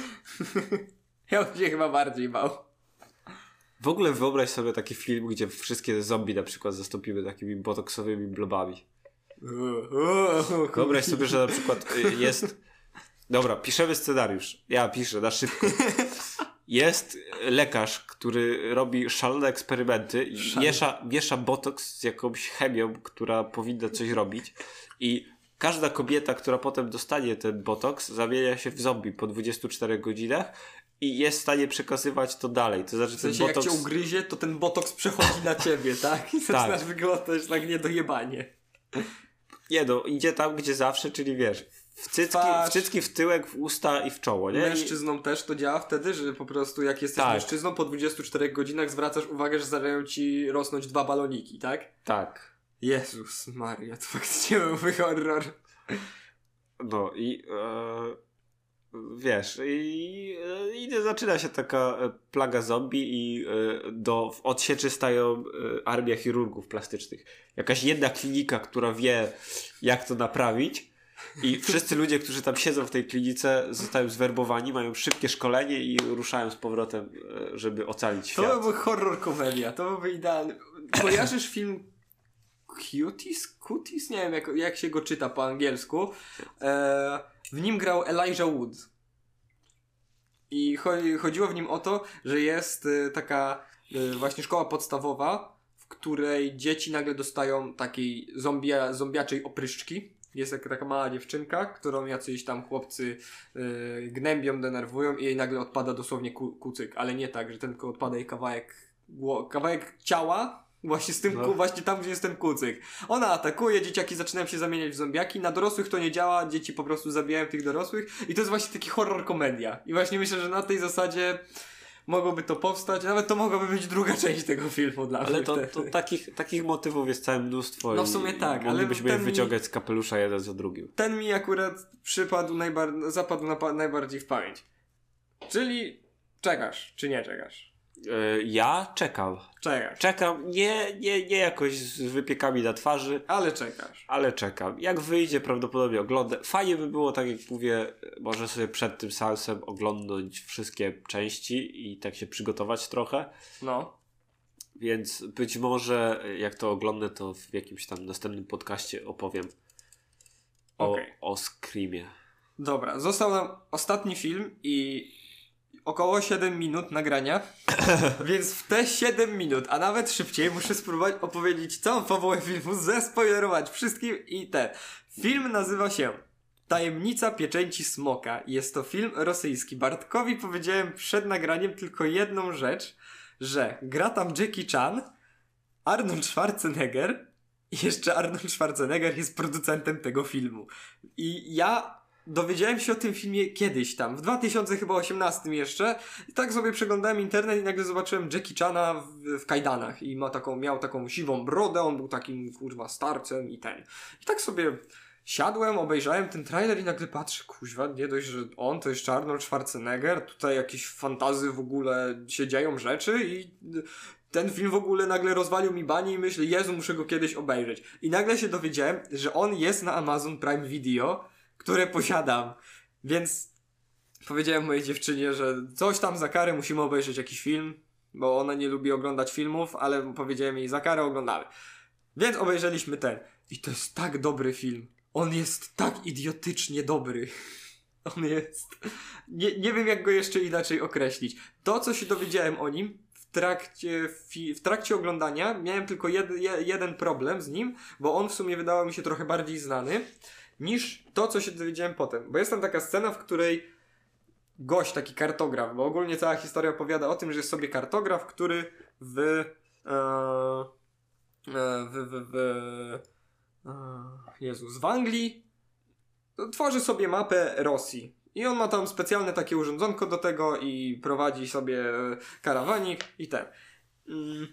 ja bym się chyba bardziej bał. W ogóle wyobraź sobie taki film, gdzie wszystkie zombie na przykład zastąpimy takimi botoksowymi blobami. Wyobraź sobie, że na przykład y, jest... Dobra, piszemy scenariusz. Ja piszę na szybko. Jest lekarz, który robi szalone eksperymenty i miesza, miesza botoks z jakąś chemią, która powinna coś robić i każda kobieta, która potem dostanie ten botoks, zamienia się w zombie po 24 godzinach i jest w stanie przekazywać to dalej. To znaczy W ten sensie botoks... jak cię ugryzie, to ten botoks przechodzi na ciebie, tak? I zaczynasz wyglądać tak niedojebanie. Nie no, idzie tam, gdzie zawsze, czyli wiesz, w cycki, w cycki, w tyłek, w usta i w czoło, nie? Mężczyznom też to działa wtedy, że po prostu jak jesteś Tak. mężczyzną, po 24 godzinach zwracasz uwagę, że zaczynają ci rosnąć dwa baloniki, tak? tak. Jezus Maria, to faktycznie byłby horror. No i e, wiesz, i, i zaczyna się taka e, plaga zombie i e, do w odsieczy stają e, armia chirurgów plastycznych. Jakaś jedna klinika, która wie, jak to naprawić. I wszyscy ludzie, którzy tam siedzą w tej klinice, zostają zwerbowani, mają szybkie szkolenie i ruszają z powrotem, żeby ocalić To świat. byłby horror komedia, to byłby idealny. Kojarzysz film Cuties? Cuties? Nie wiem jak, jak się go czyta po angielsku. E, w nim grał Elijah Wood. I chodzi, chodziło w nim o to, że jest e, taka e, właśnie szkoła podstawowa, w której dzieci nagle dostają takiej zombia, zombiaczej opryszczki. Jest taka, mała dziewczynka, którą jacyś tam chłopcy e, gnębią, denerwują i jej nagle odpada dosłownie ku, kucyk, ale nie tak, że tylko odpada jej kawałek, kawałek ciała, właśnie z tym, No. właśnie tam, gdzie jest ten kucyk. Ona atakuje, dzieciaki zaczynają się zamieniać w zombiaki, na dorosłych to nie działa, dzieci po prostu zabijają tych dorosłych i to jest właśnie taki horror komedia. I właśnie myślę, że na tej zasadzie mogłoby to powstać, nawet to mogłaby być druga część tego filmu dla Ale mnie to, wtedy. to takich, takich motywów jest całe mnóstwo. No w sumie tak, ale Moglibyśmy je ten mi- wyciągać z kapelusza jeden za drugim. Ten mi akurat przypadł najbar- zapadł na najbardziej w pamięć. Czyli czekasz, czy nie czekasz? E, ja czekam. Czekasz. Czekam, nie, nie, nie jakoś z wypiekami na twarzy, Ale czekasz. ale czekam. Jak wyjdzie, prawdopodobnie oglądam. Fajnie by było, tak jak mówię, może sobie przed tym seansem oglądać wszystkie części i tak się przygotować trochę. No. Więc być może jak to oglądam, to w jakimś tam następnym podcaście opowiem o, Okej. o Screamie. Dobra, został nam ostatni film i około 7 minut nagrania. Więc w te 7 minut, a nawet szybciej, muszę spróbować opowiedzieć całą fabułę filmu, zespoilerować wszystkim i ten. Film nazywa się Tajemnica pieczęci smoka. Jest to film rosyjski. Bartkowi powiedziałem przed nagraniem tylko jedną rzecz, że gra tam Jackie Chan, Arnold Schwarzenegger i jeszcze Arnold Schwarzenegger jest producentem tego filmu. I ja dowiedziałem się o tym filmie kiedyś tam, w 2018 jeszcze. I tak sobie przeglądałem internet i nagle zobaczyłem Jackie Chana w, w kajdanach i ma taką, miał taką siwą brodę, on był takim kurwa starcem i ten. I tak sobie siadłem, obejrzałem ten trailer i nagle patrzę, kuźwa, nie dość, że on to jeszcze Arnold Schwarzenegger, tutaj jakieś fantazy w ogóle się dzieją rzeczy i ten film w ogóle nagle rozwalił mi bani i myślę, Jezu, muszę go kiedyś obejrzeć. I nagle się dowiedziałem, że on jest na Amazon Prime Video, które posiadam. Więc powiedziałem mojej dziewczynie, że coś tam za karę musimy obejrzeć jakiś film, bo ona nie lubi oglądać filmów, ale powiedziałem jej za karę oglądamy. Więc obejrzeliśmy ten. I to jest tak dobry film. On jest tak idiotycznie dobry. On jest. Nie, nie wiem, jak go jeszcze inaczej określić. To, co się dowiedziałem o nim w trakcie, w trakcie oglądania, miałem tylko jed, je, jeden problem z nim, bo on w sumie wydawał mi się trochę bardziej znany niż to, co się dowiedziałem potem. Bo jest tam taka scena, w której gość, taki kartograf, bo ogólnie cała historia opowiada o tym, że jest sobie kartograf, który w, e, e, w, w, w e, Jezus, w Anglii tworzy sobie mapę Rosji. I on ma tam specjalne takie urządzonko do tego i prowadzi sobie karawanik i ten. Mm,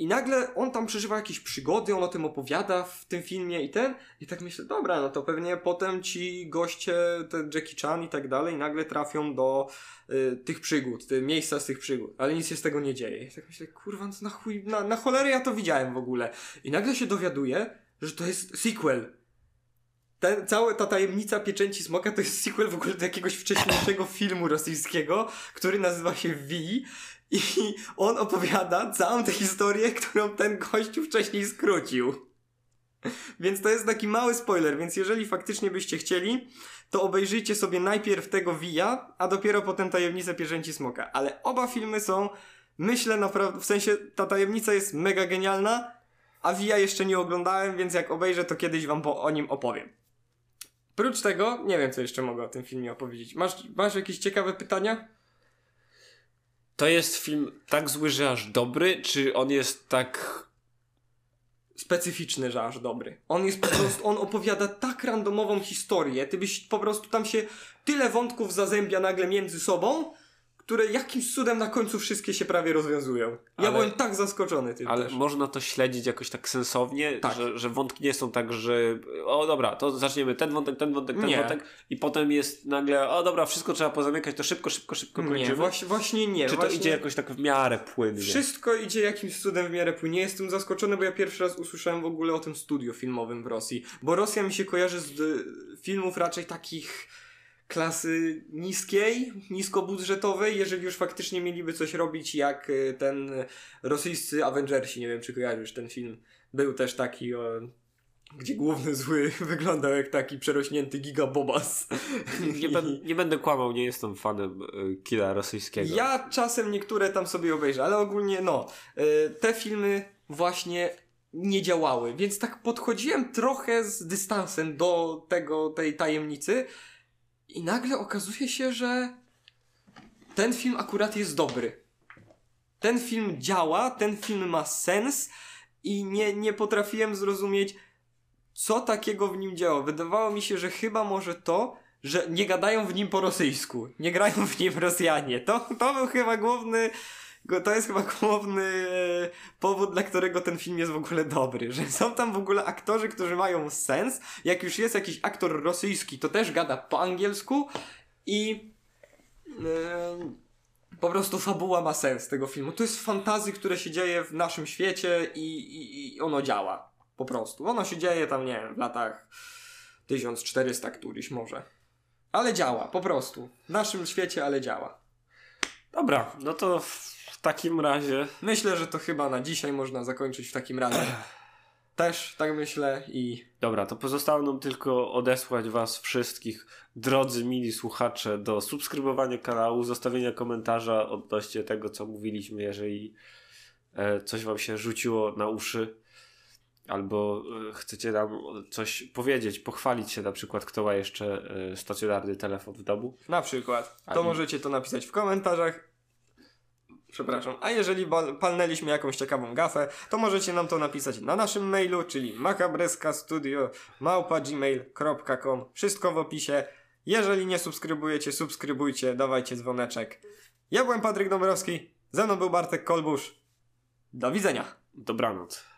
I nagle on tam przeżywa jakieś przygody, on o tym opowiada w tym filmie i ten. I tak myślę, dobra, no to pewnie potem ci goście, ten Jackie Chan i tak dalej, nagle trafią do y, tych przygód, te miejsca z tych przygód. Ale nic się z tego nie dzieje. I tak myślę, kurwa, no na chuj, na, na cholerę ja to widziałem w ogóle. I nagle się dowiaduję, że to jest sequel ten, cała ta tajemnica pieczęci smoka to jest sequel w ogóle do jakiegoś wcześniejszego filmu rosyjskiego, który nazywa się V i on opowiada całą tę historię, którą ten gościu wcześniej skrócił. Więc to jest taki mały spoiler, więc jeżeli faktycznie byście chcieli, to obejrzyjcie sobie najpierw tego Via, a dopiero potem Tajemnicę Pieczęci Smoka. Ale oba filmy są, myślę naprawdę, w sensie ta tajemnica jest mega genialna, a Via jeszcze nie oglądałem, więc jak obejrzę, to kiedyś wam po, o nim opowiem. Prócz tego, nie wiem, co jeszcze mogę o tym filmie opowiedzieć. Masz, masz jakieś ciekawe pytania? To jest film tak zły, że aż dobry, czy on jest tak specyficzny, że aż dobry. On jest po prostu, on opowiada tak randomową historię, ty byś po prostu tam się tyle wątków zazębia nagle między sobą, które jakimś cudem na końcu wszystkie się prawie rozwiązują. Ja ale, byłem tak zaskoczony tym Ale też. można to śledzić jakoś tak sensownie, tak. Że, że wątki nie są tak, że o dobra, to zaczniemy ten wątek, ten wątek, ten nie. wątek i potem jest nagle, o dobra, wszystko trzeba pozamykać, to szybko, szybko, szybko kończymy. Nie, właśnie, właśnie nie. Czy właśnie... to idzie jakoś tak w miarę płynnie? Wszystko idzie jakimś cudem w miarę płynnie. Jestem zaskoczony, bo ja pierwszy raz usłyszałem w ogóle o tym studiu filmowym w Rosji. Bo Rosja mi się kojarzy z filmów raczej takich klasy niskiej, niskobudżetowej, jeżeli już faktycznie mieliby coś robić jak y, ten rosyjscy Avengersi, nie wiem czy kojarzysz ten film. Był też taki o, gdzie główny zły wyglądał jak taki przerośnięty gigabobas. Nie, ben, nie będę kłamał, nie jestem fanem y, kina rosyjskiego. Ja czasem niektóre tam sobie obejrzę, ale ogólnie no, y, te filmy właśnie nie działały, więc tak podchodziłem trochę z dystansem do tego, tej tajemnicy, i nagle okazuje się, że ten film akurat jest dobry. Ten film działa, ten film ma sens i nie, nie potrafiłem zrozumieć, co takiego w nim działa. Wydawało mi się, że chyba może to, że nie gadają w nim po rosyjsku. Nie grają w nim Rosjanie. To, to był chyba główny to jest chyba główny e, powód, dla którego ten film jest w ogóle dobry. Że są tam w ogóle aktorzy, którzy mają sens. Jak już jest jakiś aktor rosyjski, to też gada po angielsku i yy, po prostu fabuła ma sens tego filmu. To jest fantazy, które się dzieje w naszym świecie i, i, i ono działa. Po prostu. Ono się dzieje tam, nie wiem, w latach 1400 któryś może. Ale działa, po prostu. W naszym świecie, ale działa. Dobra, no to w takim razie. Myślę, że to chyba na dzisiaj można zakończyć w takim razie. Też tak myślę i. Dobra, to pozostało nam tylko odesłać Was wszystkich, drodzy mili słuchacze, do subskrybowania kanału, zostawienia komentarza odnośnie tego, co mówiliśmy, jeżeli e, coś Wam się rzuciło na uszy, albo e, chcecie nam coś powiedzieć, pochwalić się na przykład, kto ma jeszcze e, stacjonarny telefon w domu. Na przykład. To możecie to napisać w komentarzach Przepraszam. A jeżeli palnęliśmy jakąś ciekawą gafę, to możecie nam to napisać na naszym mailu, czyli machabreskastudio.gmail.com Wszystko w opisie. Jeżeli nie subskrybujecie, subskrybujcie, dawajcie dzwoneczek. Ja byłem Patryk Dąbrowski, ze mną był Bartek Kolbusz. Do widzenia. Dobranoc.